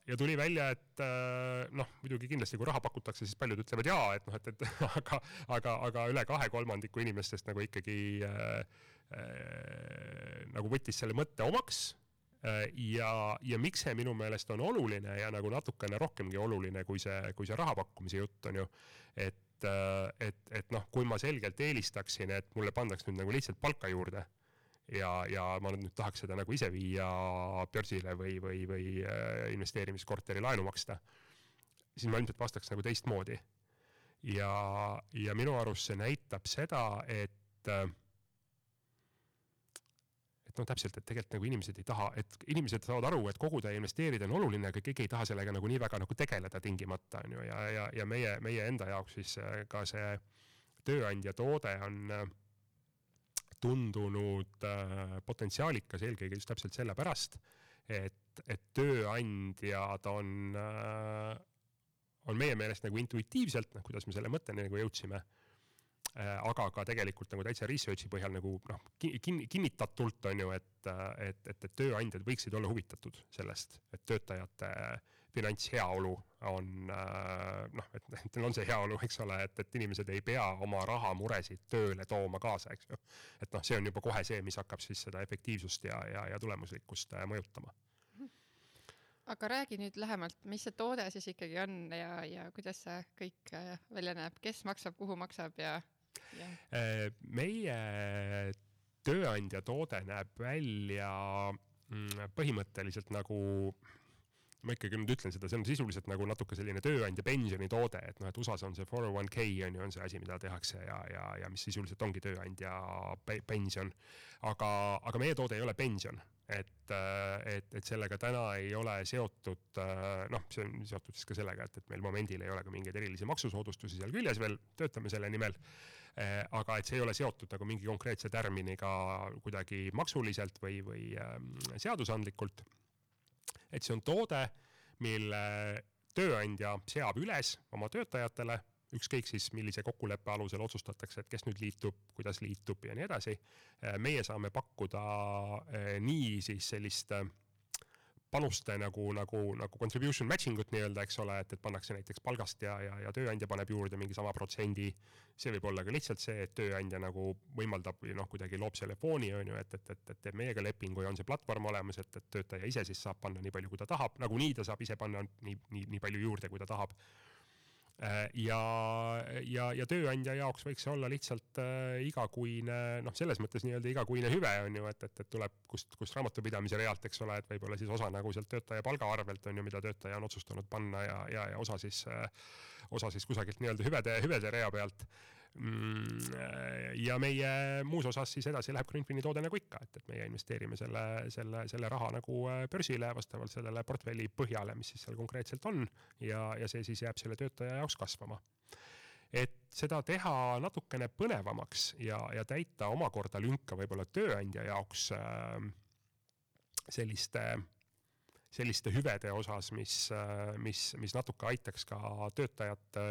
ja tuli välja, et äh, noh, muidugi kindlasti, kui raha pakutakse, siis paljud ütlevad jaa, et noh, et, et *laughs* aga, aga, aga üle kahe kolmandiku inimestest nagu ikkagi äh, äh, nagu võttis selle mõtte omaks äh, ja, ja miks see minu meelest on oluline ja nagu natukene rohkemgi oluline kui see, kui see raha pakkumise jutt on ju, et äh, et, et noh, kui ma selgelt eelistaksin, et mulle pandaks nüüd nagu lihtsalt palka juurde ja, ja ma nüüd tahaks seda nagu ise viia börsile või, või, või äh, investeerimiskorteri laenu maksta, siis ma ilmselt vastaks nagu teistmoodi. ja, ja minu arust see näitab seda, et äh, et noh, täpselt, et tegelikult nagu inimesed ei taha, et inimesed saavad aru, et koguda ja investeerida on oluline, aga keegi ei taha sellega nagu nii väga nagu tegeleda tingimata, on ju, ja, ja, ja meie, meie enda jaoks siis äh, ka see tööandja toode on tundunud äh, potentsiaalikas eelkõige just täpselt sellepärast, et, et tööandjad on äh,, on meie meelest nagu intuitiivselt, noh, kuidas me selle mõtteni nagu jõudsime äh,, aga ka tegelikult nagu täitsa research'i põhjal nagu noh, kin-, kinnitatult on ju, et, et, et, et tööandjad võiksid olla huvitatud sellest, et töötajate finantsheaolu on noh, et, neil on see heaolu, eks ole, et, et inimesed ei pea oma rahamuresid tööle tooma kaasa, eks ju. et noh, see on juba kohe see, mis hakkab siis seda efektiivsust ja, ja, ja tulemuslikkust mõjutama aga räägi nüüd lähemalt, mis see toode siis ikkagi on ja, ja kuidas see kõik äh, välja näeb, kes maksab, kuhu maksab ja, ja.? Äh, meie tööandja toode näeb välja mm, põhimõtteliselt nagu ma ikkagi nüüd ütlen seda, see on sisuliselt nagu natuke selline tööandja pensionitoode, et noh, et USA-s on see 401k on ju, on see asi, mida tehakse ja, ja, ja mis sisuliselt ongi tööandja pe pension. aga, aga meie toode ei ole pension, et, et, et sellega täna ei ole seotud noh, see on seotud siis ka sellega, et, et meil momendil ei ole ka mingeid erilisi maksusoodustusi seal küljes veel, töötame selle nimel. Aga et see ei ole seotud nagu mingi konkreetse tärminiga kuidagi maksuliselt või, või seadusandlikult et see on toode, mille tööandja seab üles oma töötajatele, ükskõik siis millise kokkuleppe alusel otsustatakse, et kes nüüd liitub, kuidas liitub ja nii edasi. meie saame pakkuda eh, nii siis sellist äh, panuste nagu, nagu, nagu contribution matching ut nii-öelda, eks ole, et, et pannakse näiteks palgast ja, ja, ja tööandja paneb juurde mingi sama protsendi. see võib olla ka lihtsalt see, et tööandja nagu võimaldab või noh, kuidagi loob selle fooni, on ju, et, et, et, et teeb meiega lepingu ja on see platvorm olemas, et, et töötaja ise siis saab panna nii palju, kui ta tahab, nagunii ta saab ise panna nii, nii, nii palju juurde, kui ta tahab ja, ja, ja tööandja jaoks võiks see olla lihtsalt äh, igakuine, noh, selles mõttes nii-öelda igakuine hüve on ju, et, et, et tuleb kust, kust raamatupidamise realt, eks ole, et võib-olla siis osa nagu sealt töötaja palga arvelt on ju, mida töötaja on otsustanud panna ja, ja, ja osa siis, äh, osa siis kusagilt nii-öelda hüvede, hüvede rea pealt ja meie muus osas siis edasi läheb Greenfini toode nagu ikka, et, et meie investeerime selle, selle, selle raha nagu äh, börsile vastavalt sellele portfelli põhjale, mis siis seal konkreetselt on ja, ja see siis jääb selle töötaja jaoks kasvama. Et seda teha natukene põnevamaks ja, ja täita omakorda lünka võib-olla tööandja jaoks äh, selliste, selliste hüvede osas, mis, äh, mis, mis natuke aitaks ka töötajat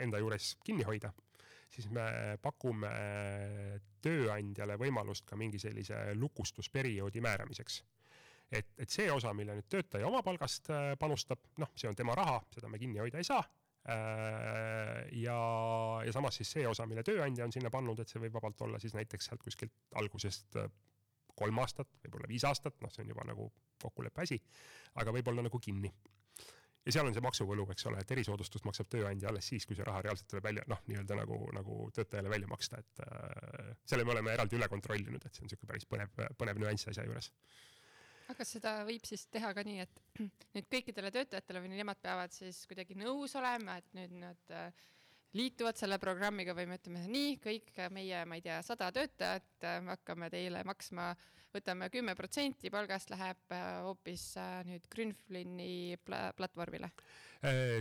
enda juures kinni hoida siis me pakume tööandjale võimalust ka mingi sellise lukustusperioodi määramiseks. et, et see osa, mille nüüd töötaja oma palgast äh, panustab, noh, see on tema raha, seda me kinni hoida ei saa. Äh, ja, ja samas siis see osa, mille tööandja on sinna pannud, et see võib vabalt olla siis näiteks sealt kuskilt algusest äh, kolm aastat, võib-olla viis aastat, noh, see on juba nagu kokkuleppe asi, aga võib-olla nagu kinni ja seal on see maksuvõlu, eks ole, et erisoodustust maksab tööandja alles siis, kui see raha reaalselt tuleb välja, noh, nii-öelda nagu, nagu töötajale välja maksta, et äh, selle me oleme eraldi üle kontrollinud, et see on niisugune päris põnev, põnev nüanss asja juures. aga kas seda võib siis teha ka nii, et *clears throat* nüüd kõikidele töötajatele või nemad peavad siis kuidagi nõus olema, et nüüd nad äh, liituvad selle programmiga või me ütleme nii, kõik meie, ma ei tea, sada töötajat, äh, hakkame teile maksma äh, võtame kümme protsenti palgast läheb äh, hoopis äh, nüüd Grünflini platvormile?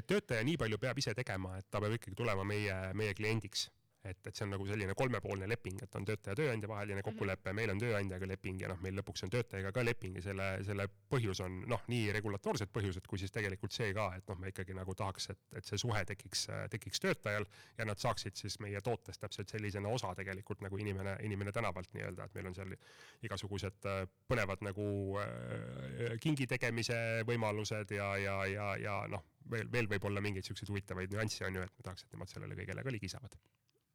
Töötaja nii palju peab ise tegema, et ta peab ikkagi tulema meie, meie kliendiks et, et see on nagu selline kolmepoolne leping, et on töötaja, tööandja vaheline mhm. kokkulepe mm, -hmm. meil on tööandjaga leping ja noh, meil lõpuks on töötajaga ka leping ja selle, selle põhjus on noh, nii regulatoorsed põhjused kui siis tegelikult see ka, et noh, me ikkagi nagu tahaks, et, et see suhe tekiks, tekiks töötajal ja nad saaksid siis meie tootest täpselt sellisena osa tegelikult nagu inimene, inimene tänavalt nii-öelda, et meil on seal igasugused äh, põnevad nagu äh, kingi tegemise võimalused ja, ja, ja, ja noh, veel, veel võib-olla mingeid siukseid huvitavaid nüansse on ju, et me tahaks, et nemad sellele kõigele ka ligi saavad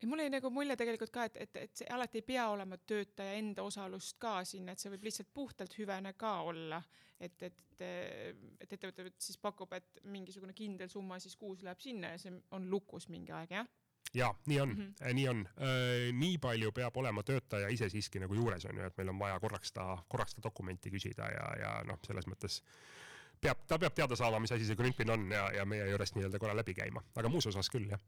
ei, mul jäi nagu mulje tegelikult ka, et, et, et see alati ei pea olema töötaja enda osalust ka siin, et see võib lihtsalt puhtalt hüvene ka olla. et, et, et ettevõte siis pakub, et mingisugune kindel summa siis kuus läheb sinna ja see on lukus mingi aeg, jah? ja nii on mm, -hmm. nii on. nii palju peab olema töötaja ise siiski nagu juures on ju, et meil on vaja korraks ta, korraks ta dokumenti küsida ja, ja noh, selles mõttes peab, ta peab teada saama, mis asi see Grünpin on ja, ja meie juurest nii-öelda korra läbi käima, aga muus osas küll jah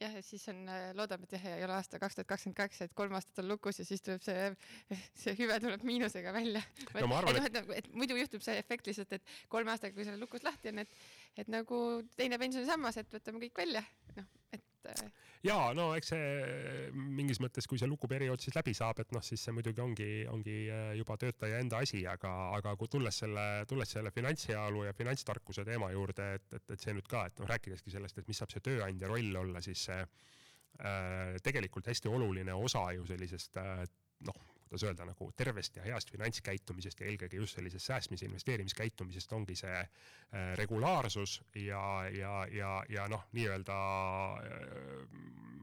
jah, ja siis on, äh, loodame, et jah, ei ole aasta kaks tuhat kakskümmend kaks, et kolm aastat on lukus ja siis tuleb see, *laughs* see hüve tuleb miinusega välja. no et, et, et, et muidu juhtub see efekt lihtsalt, et kolme aastaga, kui see lukus lahti on, et, et nagu teine pensionisammas, et võtame kõik välja, noh, et. Äh, ja no eks see mingis mõttes, kui see lukuperiood siis läbi saab, et noh, siis see muidugi ongi, ongi äh, juba töötaja enda asi, aga, aga kui tulles selle, tulles selle finantsheaolu ja finantstarkuse teema juurde, et, et, et see nüüd ka, et noh, rääkideski sellest, et mis saab see tööandja roll olla, siis see äh, tegelikult hästi oluline osa ju sellisest äh, noh, mõttes öelda nagu tervest ja heast finantskäitumisest ja eelkõige just sellisest säästmise investeerimiskäitumisest ongi see äh, regulaarsus ja, ja, ja, ja noh, nii-öelda äh,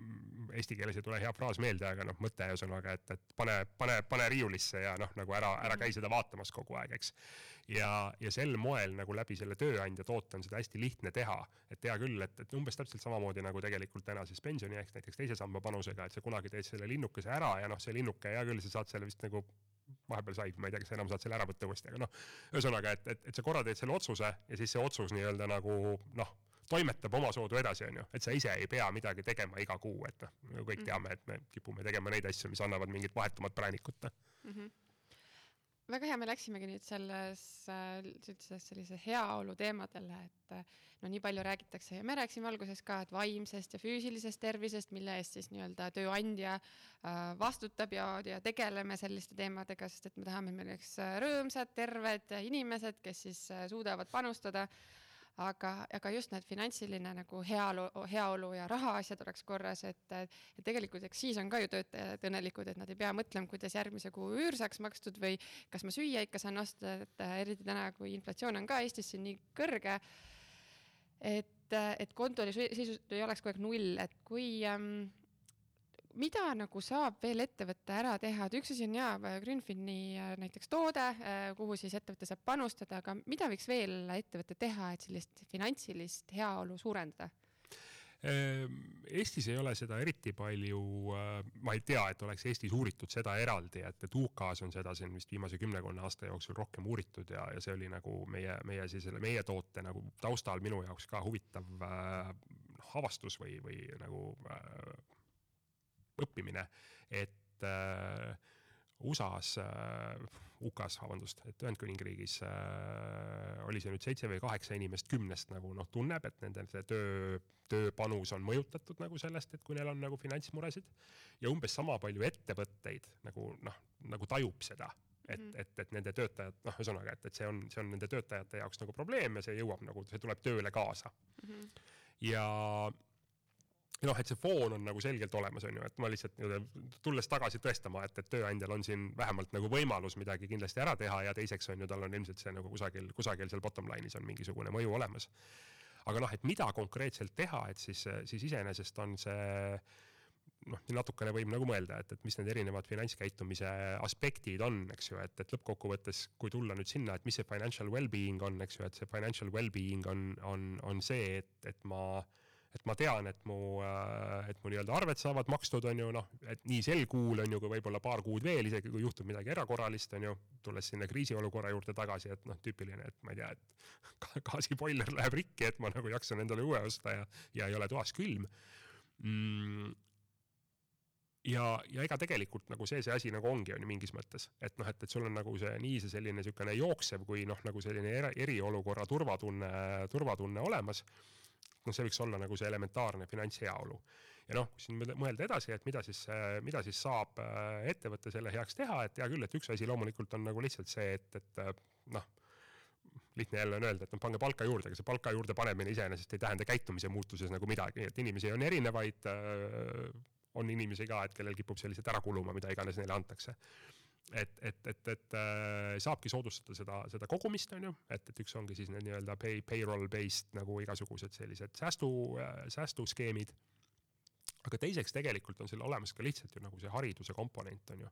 eesti keeles ei tule hea fraas meelde, aga noh, mõte ühesõnaga, et, et pane, pane, pane riiulisse ja noh, nagu ära, ära käi seda vaatamas kogu aeg, eks. Ja, ja sel moel nagu läbi selle tööandja toote on seda hästi lihtne teha, et hea küll, et, et umbes täpselt samamoodi nagu tegelikult tänases pensionieaks näiteks teise samba panusega, et sa kunagi teed selle linnukese ära ja noh, see linnuke, hea küll, sa saad selle vist nagu vahepeal said, ma ei tea, kas enam saad selle ära võtta uuesti, aga noh, ühesõnaga, et, et, et sa korra teed selle otsuse ja siis see otsus nii-öelda nagu noh toimetab omasoodu edasi, on ju, et sa ise ei pea midagi tegema iga kuu, et noh, me kõik mm -hmm. teame, et me kipume tegema neid asju, mis annavad mingit vahetumat präänikut mm. -hmm väga hea, me läksimegi nüüd selles, üldse sellise heaolu teemadele, et no nii palju räägitakse ja me rääkisime alguses ka, et vaimsest ja füüsilisest tervisest, mille eest siis nii-öelda tööandja äh, vastutab ja, ja tegeleme selliste teemadega, sest et me tahame, et meil oleks rõõmsad, terved inimesed, kes siis äh, suudavad panustada aga, aga just need finantsiline nagu heaolu, heaolu ja rahaasjad oleks korras, et, et tegelikult eks siis on ka ju töötajad õnnelikud, et nad ei pea mõtlema, kuidas järgmise kuu üür saaks makstud või kas ma süüa ikka saan osta, et eriti täna, kui inflatsioon on ka Eestis siin nii kõrge. et, et kontol seisud ei oleks kogu aeg null, et kui ähm, mida nagu saab veel ettevõte ära teha, et üks asi on jaa, Grünfini äh, näiteks toode, äh, kuhu siis ettevõte saab panustada, aga mida võiks veel ettevõte teha, et sellist finantsilist heaolu suurendada? Ehm, Eestis ei ole seda eriti palju, äh, ma ei tea, et oleks Eestis uuritud seda eraldi, et, et UK-s on seda siin vist viimase kümnekonna aasta jooksul rohkem uuritud ja, ja see oli nagu meie, meie siis selle meie toote nagu taustal minu jaoks ka huvitav äh, avastus või, või nagu äh, õppimine, et äh, USA-s äh,, UK-s, vabandust, et Ühendkuningriigis äh, oli see nüüd seitse või kaheksa inimest kümnest nagu noh, tunneb, et nende töö, tööpanus on mõjutatud nagu sellest, et kui neil on nagu finantsmuresid. ja umbes sama palju ettevõtteid nagu noh, nagu tajub seda et mm, et, et nende töötajad, noh, ühesõnaga, et, et see on, see on nende töötajate jaoks nagu probleem ja see jõuab nagu, see tuleb tööle kaasa mm. -hmm. ja noh, et see foon on nagu selgelt olemas, on ju, et ma lihtsalt nii-öelda tulles tagasi tõestama, et, et tööandjal on siin vähemalt nagu võimalus midagi kindlasti ära teha ja teiseks on ju, tal on ilmselt see nagu kusagil, kusagil seal bottom line'is on mingisugune mõju olemas. aga noh, et mida konkreetselt teha, et siis, siis iseenesest on see noh, natukene võib nagu mõelda, et, et mis need erinevad finantskäitumise aspektid on, eks ju, et, et lõppkokkuvõttes, kui tulla nüüd sinna, et mis see financial well-being on, eks ju, et see financial well-being on, on, on see, et, et ma et ma tean, et mu, äh, et mu nii-öelda arved saavad makstud, on ju, noh, et nii sel kuul on ju, kui võib-olla paar kuud veel, isegi kui juhtub midagi erakorralist, on ju, tulles sinna kriisiolukorra juurde tagasi, et noh, tüüpiline, et ma ei tea, et gaasiboiler läheb rikki, et ma nagu jaksan endale uue osta ja, ja ei ole toas külm. Mm. Ja, ja ega tegelikult nagu see, see asi nagu ongi, on ju mingis mõttes, et noh, et, et sul on nagu see nii see selline niisugune jooksev kui noh, nagu selline eri, eriolukorra turvatunne, turvatunne olemas noh, see võiks olla nagu see elementaarne finantsheaolu. ja noh, kui siin mõelda edasi, et mida siis, mida siis saab äh, ettevõte selle heaks teha, et hea küll, et üks asi loomulikult on nagu lihtsalt see, et, et äh, noh, lihtne jälle on öelda, et noh, pange palka juurde, aga see palka juurde panemine iseenesest ei tähenda käitumise muutuses nagu midagi, et inimesi on erinevaid, äh, on inimesi ka, et kellel kipub see lihtsalt ära kuluma, mida iganes neile antakse et, et, et, et äh, saabki soodustada seda, seda kogumist, on ju, et, et üks ongi siis need nii-öelda pay, payroll based nagu igasugused sellised säästu äh,, säästuskeemid. aga teiseks tegelikult on seal olemas ka lihtsalt ju nagu see hariduse komponent, on ju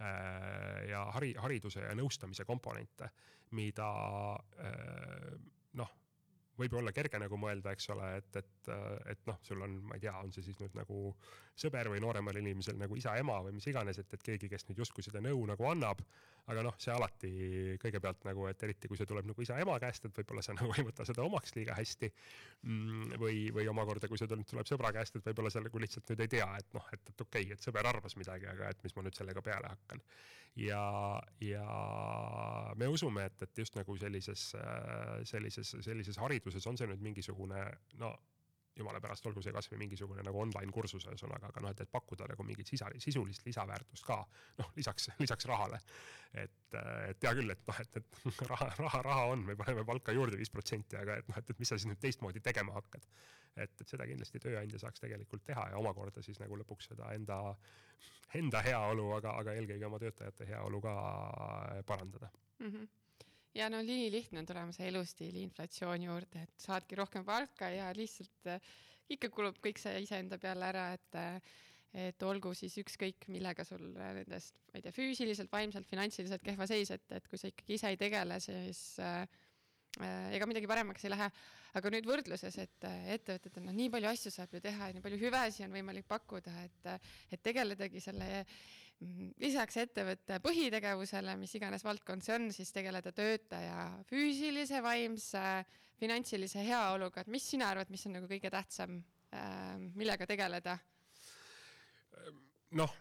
äh,. ja hari, hariduse ja nõustamise komponente, mida noh võib ju olla kerge nagu mõelda, eks ole, et, et, et noh, sul on, ma ei tea, on see siis nüüd nagu sõber või nooremal inimesel nagu isa-ema või mis iganes, et, et keegi, kes nüüd justkui seda nõu nagu annab. aga noh, see alati kõigepealt nagu, et eriti kui see tuleb nagu isa-ema käest, et võib-olla sa *laughs* nagu ei võta seda omaks liiga hästi mm,. või, või omakorda, kui see tuleb, tuleb sõbra käest, et võib-olla sa nagu lihtsalt nüüd ei tea, et noh, et, et okei okay,, et sõber arvas midagi, aga et mis ma nüüd sellega peale hakkan. ja, ja me usume, et, et just nagu sellises, sellises, sellises hariduses hariduses, on see nüüd mingisugune no jumala pärast, olgu see kasvõi mingisugune nagu online kursus ühesõnaga, aga noh, et, et pakkuda nagu mingit sisa, sisulist lisaväärtust ka, noh, lisaks, lisaks rahale. et, et hea küll, et noh, et, et raha, raha, raha on, me paneme palka juurde viis protsenti, aga et noh, et, et mis sa siis nüüd teistmoodi tegema hakkad. et, et seda kindlasti tööandja saaks tegelikult teha ja omakorda siis nagu lõpuks seda enda, enda heaolu, aga, aga eelkõige oma töötajate heaolu ka parandada mm. -hmm ja no nii lihtne on tulema see elustiili inflatsiooni juurde, et saadki rohkem palka ja lihtsalt äh, ikka kulub kõik see iseenda peale ära, et äh, et olgu siis ükskõik millega sul nendest, ma ei tea, füüsiliselt, vaimselt, finantsiliselt kehva seis, et, et kui sa ikkagi ise ei tegele, siis äh, äh, ega midagi paremaks ei lähe. aga nüüd võrdluses, et ettevõtetel noh, nii palju asju saab ju teha ja nii palju hüvesid on võimalik pakkuda, et, et tegeledagi selle lisaks ettevõtte põhitegevusele, mis iganes valdkond see on, siis tegeleda töötaja füüsilise, vaimse, finantsilise heaoluga, et mis sina arvad, mis on nagu kõige tähtsam, ähm, millega tegeleda? noh,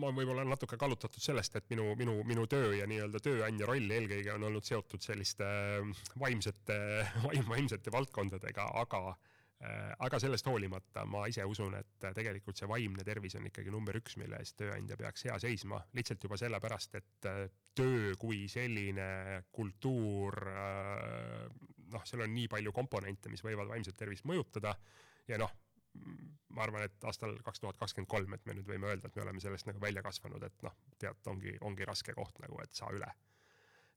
ma võib-olla natuke kallutatud sellest, et minu, minu, minu töö ja nii-öelda tööandja roll eelkõige on olnud seotud selliste vaimsete, vaim, vaimsete valdkondadega, aga äh, Äh, aga sellest hoolimata ma ise usun, et tegelikult see vaimne tervis on ikkagi number üks, mille eest tööandja peaks hea seisma, lihtsalt juba sellepärast, et äh, töö kui selline kultuur, äh, noh, seal on nii palju komponente, mis võivad vaimset tervist mõjutada. Ja noh, ma arvan, et aastal kaks tuhat kakskümmend kolm, et me nüüd võime öelda, et me oleme sellest nagu välja kasvanud, et noh, tead, ongi, ongi raske koht nagu, et saa üle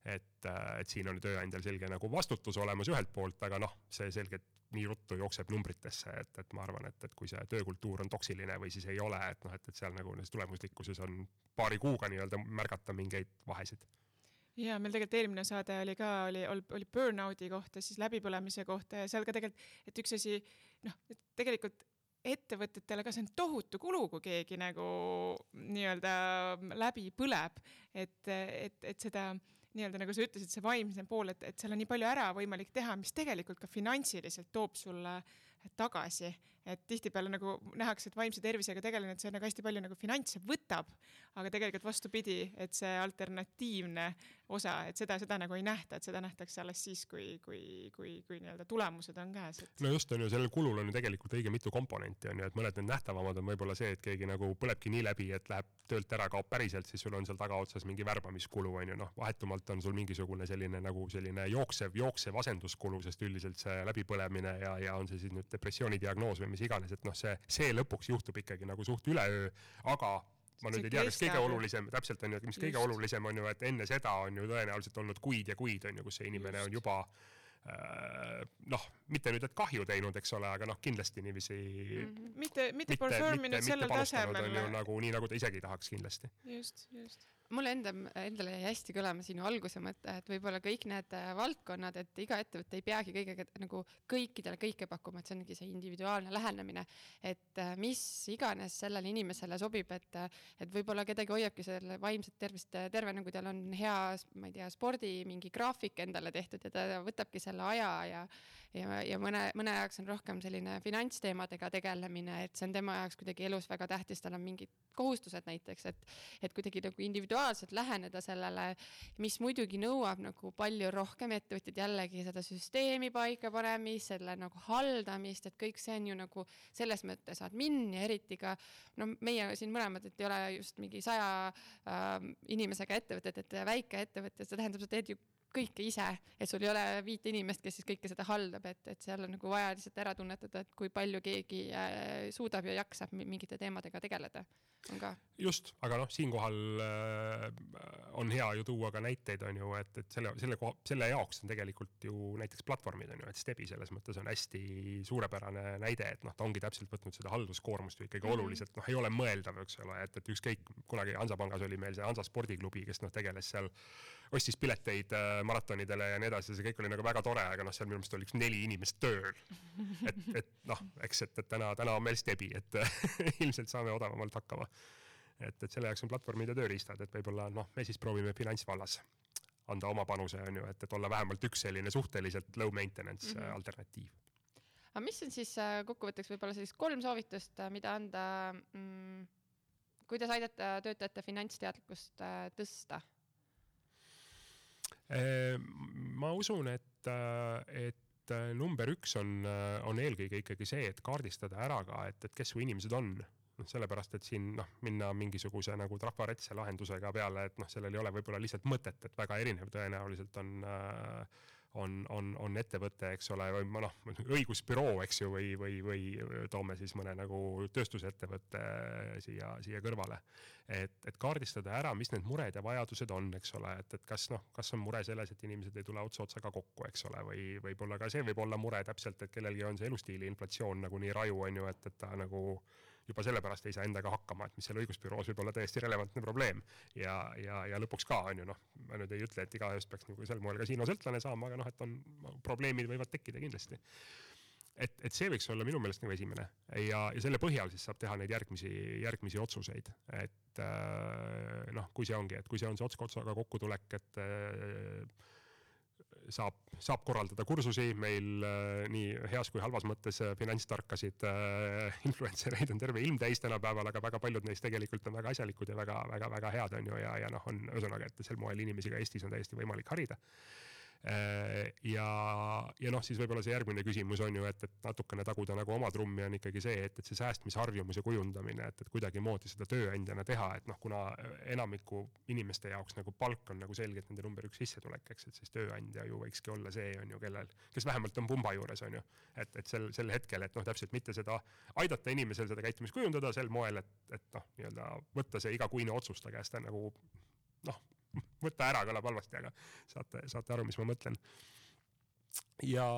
et, et siin on tööandjal selge nagu vastutus olemas ühelt poolt, aga noh, see selgelt nii ruttu jookseb numbritesse, et, et ma arvan, et, et kui see töökultuur on toksiline või siis ei ole, et noh, et, et seal nagu tulemuslikkuses on paari kuuga nii-öelda märgata mingeid vahesid. Ja meil tegelikult eelmine saade oli ka, oli, oli burnout'i kohta, siis läbipõlemise kohta ja seal ka tegelikult, et üks asi, noh, tegelikult ettevõtetele ka see on tohutu kulu, kui keegi nagu nii-öelda läbi põleb, et, et, et seda nii-öelda nagu sa ütlesid, see vaimne pool, et, et seal on nii palju ära võimalik teha, mis tegelikult ka finantsiliselt toob sulle tagasi, et tihtipeale nagu nähakse, et vaimse tervisega tegelemine, et see nagu hästi palju nagu finantse võtab, aga tegelikult vastupidi, et see alternatiivne osa, et seda, seda nagu ei nähta, et seda nähtakse alles siis, kui, kui, kui, kui nii-öelda tulemused on käes et.... no just on ju, sellel kulul on ju tegelikult õige mitu komponenti on ju, et mõned need nähtavamad on võib-olla see, et keegi nagu põlebki nii läbi, et läheb töölt ära, kaob päriselt, siis sul on seal tagaotsas mingi värbamiskulu on ju, noh, vahetumalt on sul mingisugune selline nagu selline jooksev, jooksev asenduskulu, sest üldiselt see läbipõlemine ja, ja on see siis nüüd depressiooni diagnoos või mis iganes, et noh, see, see lõpuks juhtub ikkagi nagu suht üleöö, aga ma nüüd ei tea, kas kõige olulisem, täpselt on ju, et mis Just. kõige olulisem on ju, et enne seda on ju tõenäoliselt olnud kuid ja kuid on ju, kus see inimene Just. on juba äh, noh, mitte nüüd, et kahju teinud, eks ole, aga noh, kindlasti niiviisi mm. -hmm. mitte, mitte perform inud sellel tasemel. nagu nii, nagu ta isegi tahaks kindlasti. just, just mulle enda, endale jäi hästi kõlama sinu alguse mõte, et võib-olla kõik need äh, valdkonnad, et iga ettevõte ei peagi kõigega nagu kõikidele kõike pakkuma, et see ongi see individuaalne lähenemine. et äh, mis iganes sellele inimesele sobib, et, äh, et võib-olla kedagi hoiabki selle vaimset tervist tervena, kui tal on hea, ma ei tea, spordi mingi graafik endale tehtud ja ta võtabki selle aja ja ja, ja mõne, mõne jaoks on rohkem selline finantsteemadega tegelemine, et see on tema jaoks kuidagi elus väga tähtis, tal on mingid kohustused näiteks, et, et kuidagi nagu individuaalselt läheneda sellele, mis muidugi nõuab nagu palju rohkem ettevõtjad jällegi seda süsteemi paika panemist, selle nagu haldamist, et kõik see on ju nagu selles mõttes admin ja eriti ka no meie siin mõlemad, et ei ole just mingi saja äh, inimesega ettevõtted, et väike ettevõte, see tähendab, sa teed ju kõike ise, et sul ei ole viite inimest, kes siis kõike seda haldab, et, et seal on nagu vaja lihtsalt ära tunnetada, et kui palju keegi äh, suudab ja jaksab mingite teemadega tegeleda, on ka. just, aga noh, siinkohal äh, on hea ju tuua ka näiteid, on ju, et, et selle, selle koha, selle jaoks on tegelikult ju näiteks platvormid on ju, et Stebi selles mõttes on hästi suurepärane näide, et noh, ta ongi täpselt võtnud seda halduskoormust ju ikkagi mm -hmm. oluliselt, noh, ei ole mõeldav, eks ole, et, et ükskõik, kunagi Hansapangas oli meil see Hansa spordiklubi, kes noh, tegeles seal ostis pileteid äh, maratonidele ja nii edasi, see kõik oli nagu väga tore, aga noh, seal minu meelest oli üks neli inimest tööl. et, et noh, eks, et, et täna, täna on meil Stebi, et *laughs* ilmselt saame odavamalt hakkama. et, et selle jaoks on platvormid ja tööriistad, et võib-olla noh, me siis proovime finantsvallas anda oma panuse, on ju, et, et olla vähemalt üks selline suhteliselt low maintenance mm -hmm. alternatiiv. aga mis on siis äh, kokkuvõtteks võib-olla sellist kolm soovitust, mida anda mm, kuidas aidata töötajate finantsteadlikkust tõsta ma usun, et, äh, et äh, number üks on, äh, on eelkõige ikkagi see, et kaardistada ära ka, et, et kes su inimesed on. Noh, sellepärast et siin noh, minna mingisuguse nagu trafaretse lahendusega peale, et noh, sellel ei ole võib-olla lihtsalt mõtet, et väga erinev tõenäoliselt on äh, on, on, on ettevõte, eks ole, või noh, õigusbüroo, eks ju, või, või, või toome siis mõne nagu tööstusettevõtte siia, siia kõrvale. et, et kaardistada ära, mis need mured ja vajadused on, eks ole, et, et kas noh, kas on mure selles, et inimesed ei tule ots otsaga kokku, eks ole, või võib-olla ka see võib olla mure täpselt, et kellelgi on see elustiili inflatsioon nagu nii raju, on ju, et, et ta nagu juba sellepärast ei saa endaga hakkama, et mis seal õigusbüroos võib olla täiesti relevantne probleem. ja, ja, ja lõpuks ka on ju noh, ma nüüd ei ütle, et igaühest peaks nagu sel moel kasiinosõltlane saama, aga noh, et on, probleemid võivad tekkida kindlasti. Et, et see võiks olla minu meelest nagu esimene. Ja, ja selle põhjal siis saab teha neid järgmisi, järgmisi otsuseid, et äh, noh, kui see ongi, et kui see on see ots otsaga kokkutulek, et äh, saab, saab korraldada kursusi, meil äh, nii heas kui halvas mõttes äh, finantstarkasid äh, *laughs* influencer eid on terve ilm täis tänapäeval, aga väga paljud neist tegelikult on väga asjalikud ja väga-väga-väga head on ju ja, ja noh, on ühesõnaga, et sel moel inimesi ka Eestis on täiesti võimalik harida ja, ja noh, siis võib-olla see järgmine küsimus on ju, et, et natukene taguda nagu oma trummi on ikkagi see, et, et see säästmisharjumuse kujundamine, et, et kuidagimoodi seda tööandjana teha, et noh, kuna enamiku inimeste jaoks nagu palk on nagu selgelt nende number üks sissetulek, eks, et siis tööandja ju võikski olla see on ju, kellel, kes vähemalt on pumba juures, on ju. et, et sel, sel hetkel, et noh, täpselt mitte seda, aidata inimesel seda käitumist kujundada sel moel, et, et noh, nii-öelda võtta see igakuine otsus ta käest nagu noh võta ära kõlab halvasti, aga saate, saate aru, mis ma mõtlen. ja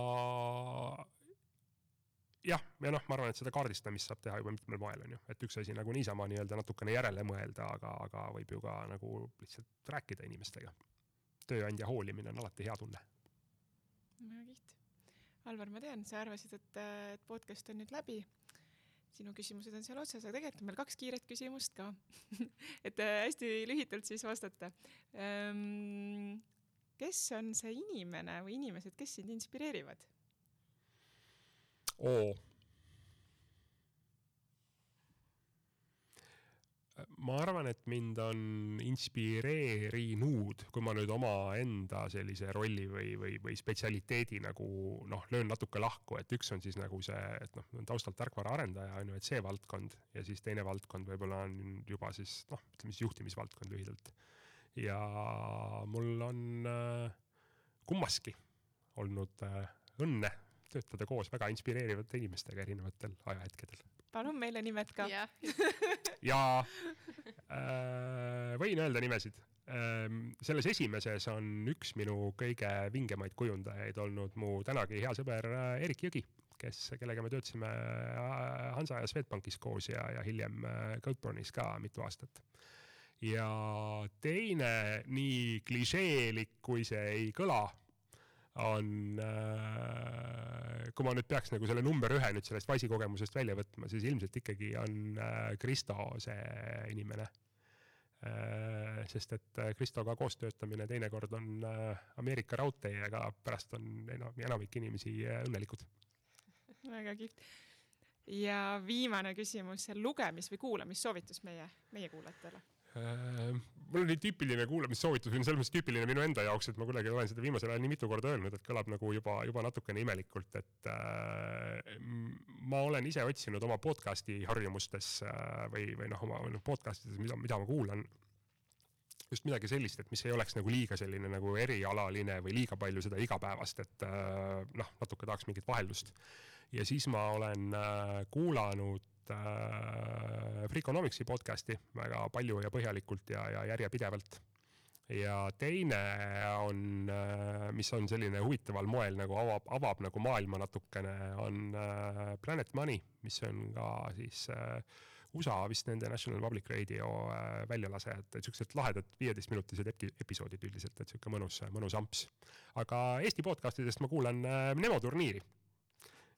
jah, ja noh, ma arvan, et seda kaardistamist saab teha juba mitmel moel, on ju, et üks asi nagu niisama nii-öelda natukene järele mõelda, aga, aga võib ju ka nagu lihtsalt rääkida inimestega. tööandja hoolimine on alati hea tunne. väga kihvt. Alvar, ma tean, sa arvasid, et, et podcast on nüüd läbi sinu küsimused on seal otsas, aga tegelikult on meil kaks kiiret küsimust ka *laughs* et äh, hästi lühidalt siis vastata. Ehm, kes on see inimene või inimesed, kes sind inspireerivad? oo ma arvan, et mind on inspireerinud, kui ma nüüd omaenda sellise rolli või, või, või spetsialiteedi nagu noh, löön natuke lahku, et üks on siis nagu see, et noh, taustalt tarkvaraarendaja on ju, et see valdkond ja siis teine valdkond võib-olla on juba siis noh, ütleme siis juhtimisvaldkond lühidalt. ja mul on äh, kummaski olnud äh, õnne töötada koos väga inspireerivate inimestega erinevatel ajahetkedel. Palun meile nimed ka. ja *laughs* äh, võin öelda nimesid ähm,. selles esimeses on üks minu kõige vingemaid kujundajaid olnud mu tänagi hea sõber äh, Erik Jõgi, kes, kellega me töötasime äh, Hansa ja Swedbankis koos ja, ja hiljem Goatbornis ka mitu aastat ja teine, nii klišeelik kui see ei kõla on äh,, kui ma nüüd peaks nagu selle number ühe nüüd sellest Wise'i kogemusest välja võtma, siis ilmselt ikkagi on äh, Kristo see inimene äh,. sest et äh, Kristoga koos töötamine teinekord on äh, Ameerika raudtee, aga pärast on enam, enamik inimesi äh, õnnelikud. väga kihvt. ja viimane küsimus, lugemis- või kuulamissoovitus meie, meie kuulajatele mul nii tüüpiline kuulamissoovitus või selles mõttes tüüpiline minu enda jaoks, et ma kuidagi olen seda viimasel ajal nii mitu korda öelnud, et kõlab nagu juba, juba natukene imelikult, et äh, ma olen ise otsinud oma podcast'i harjumustes äh, või, või noh, oma noh, podcast ides, mida, mida ma kuulan, just midagi sellist, et mis ei oleks nagu liiga selline nagu erialaline või liiga palju seda igapäevast, et äh, noh, natuke tahaks mingit vaheldust. ja siis ma olen äh, kuulanud äh, Freakonomicsi podcast'i väga palju ja põhjalikult ja, ja järjepidevalt. ja teine on äh,, mis on selline huvitaval moel nagu avab, avab nagu maailma natukene, on äh, Planet Money, mis on ka siis äh, USA vist nende National Public Radio äh, väljalasejad, et siuksed lahedad viieteistminutised epi-, episoodid üldiselt, et sihuke mõnus, mõnus amps. aga Eesti podcast idest ma kuulan äh, Nemo turniiri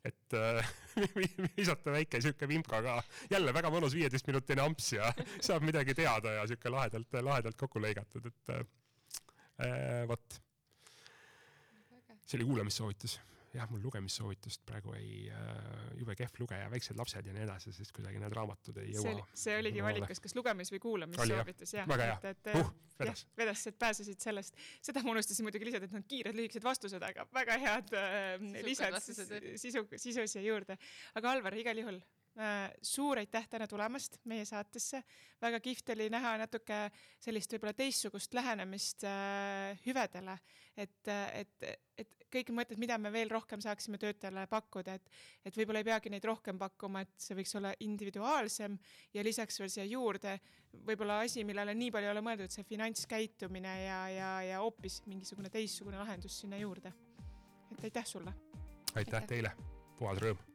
et äh, *laughs* visata väike sihuke vimka ka, jälle väga mõnus viieteistminutine amps ja *laughs* saab midagi teada ja sihuke lahedalt, lahedalt kokku lõigatud, et äh, vot. see oli kuulamissoovitus jah, mul lugemissoovitust praegu ei äh,, jube kehv lugeja, väiksed lapsed ja nii edasi, siis kuidagi need raamatud ei jõua. see oligi valikus, kas lugemis- või kuulamissoovitus, jah. väga hea, uh, vedas. vedas, et pääsesid sellest. seda ma unustasin muidugi lisada, et need kiired lühikesed vastused, aga väga head äh, lisad sisu, sisu siia juurde. aga Alvar, igal juhul Äh, suur aitäh täna tulemast meie saatesse, väga kihvt oli näha natuke sellist võib-olla teistsugust lähenemist äh, hüvedele, et, et, et kõik mõtted, mida me veel rohkem saaksime töötajale pakkuda, et, et võib-olla ei peagi neid rohkem pakkuma, et see võiks olla individuaalsem ja lisaks veel siia juurde võib-olla asi, millele nii palju ei ole mõeldud, see finantskäitumine ja, ja, ja hoopis mingisugune teistsugune lahendus sinna juurde. et aitäh sulle. aitäh teile, puhas rõõm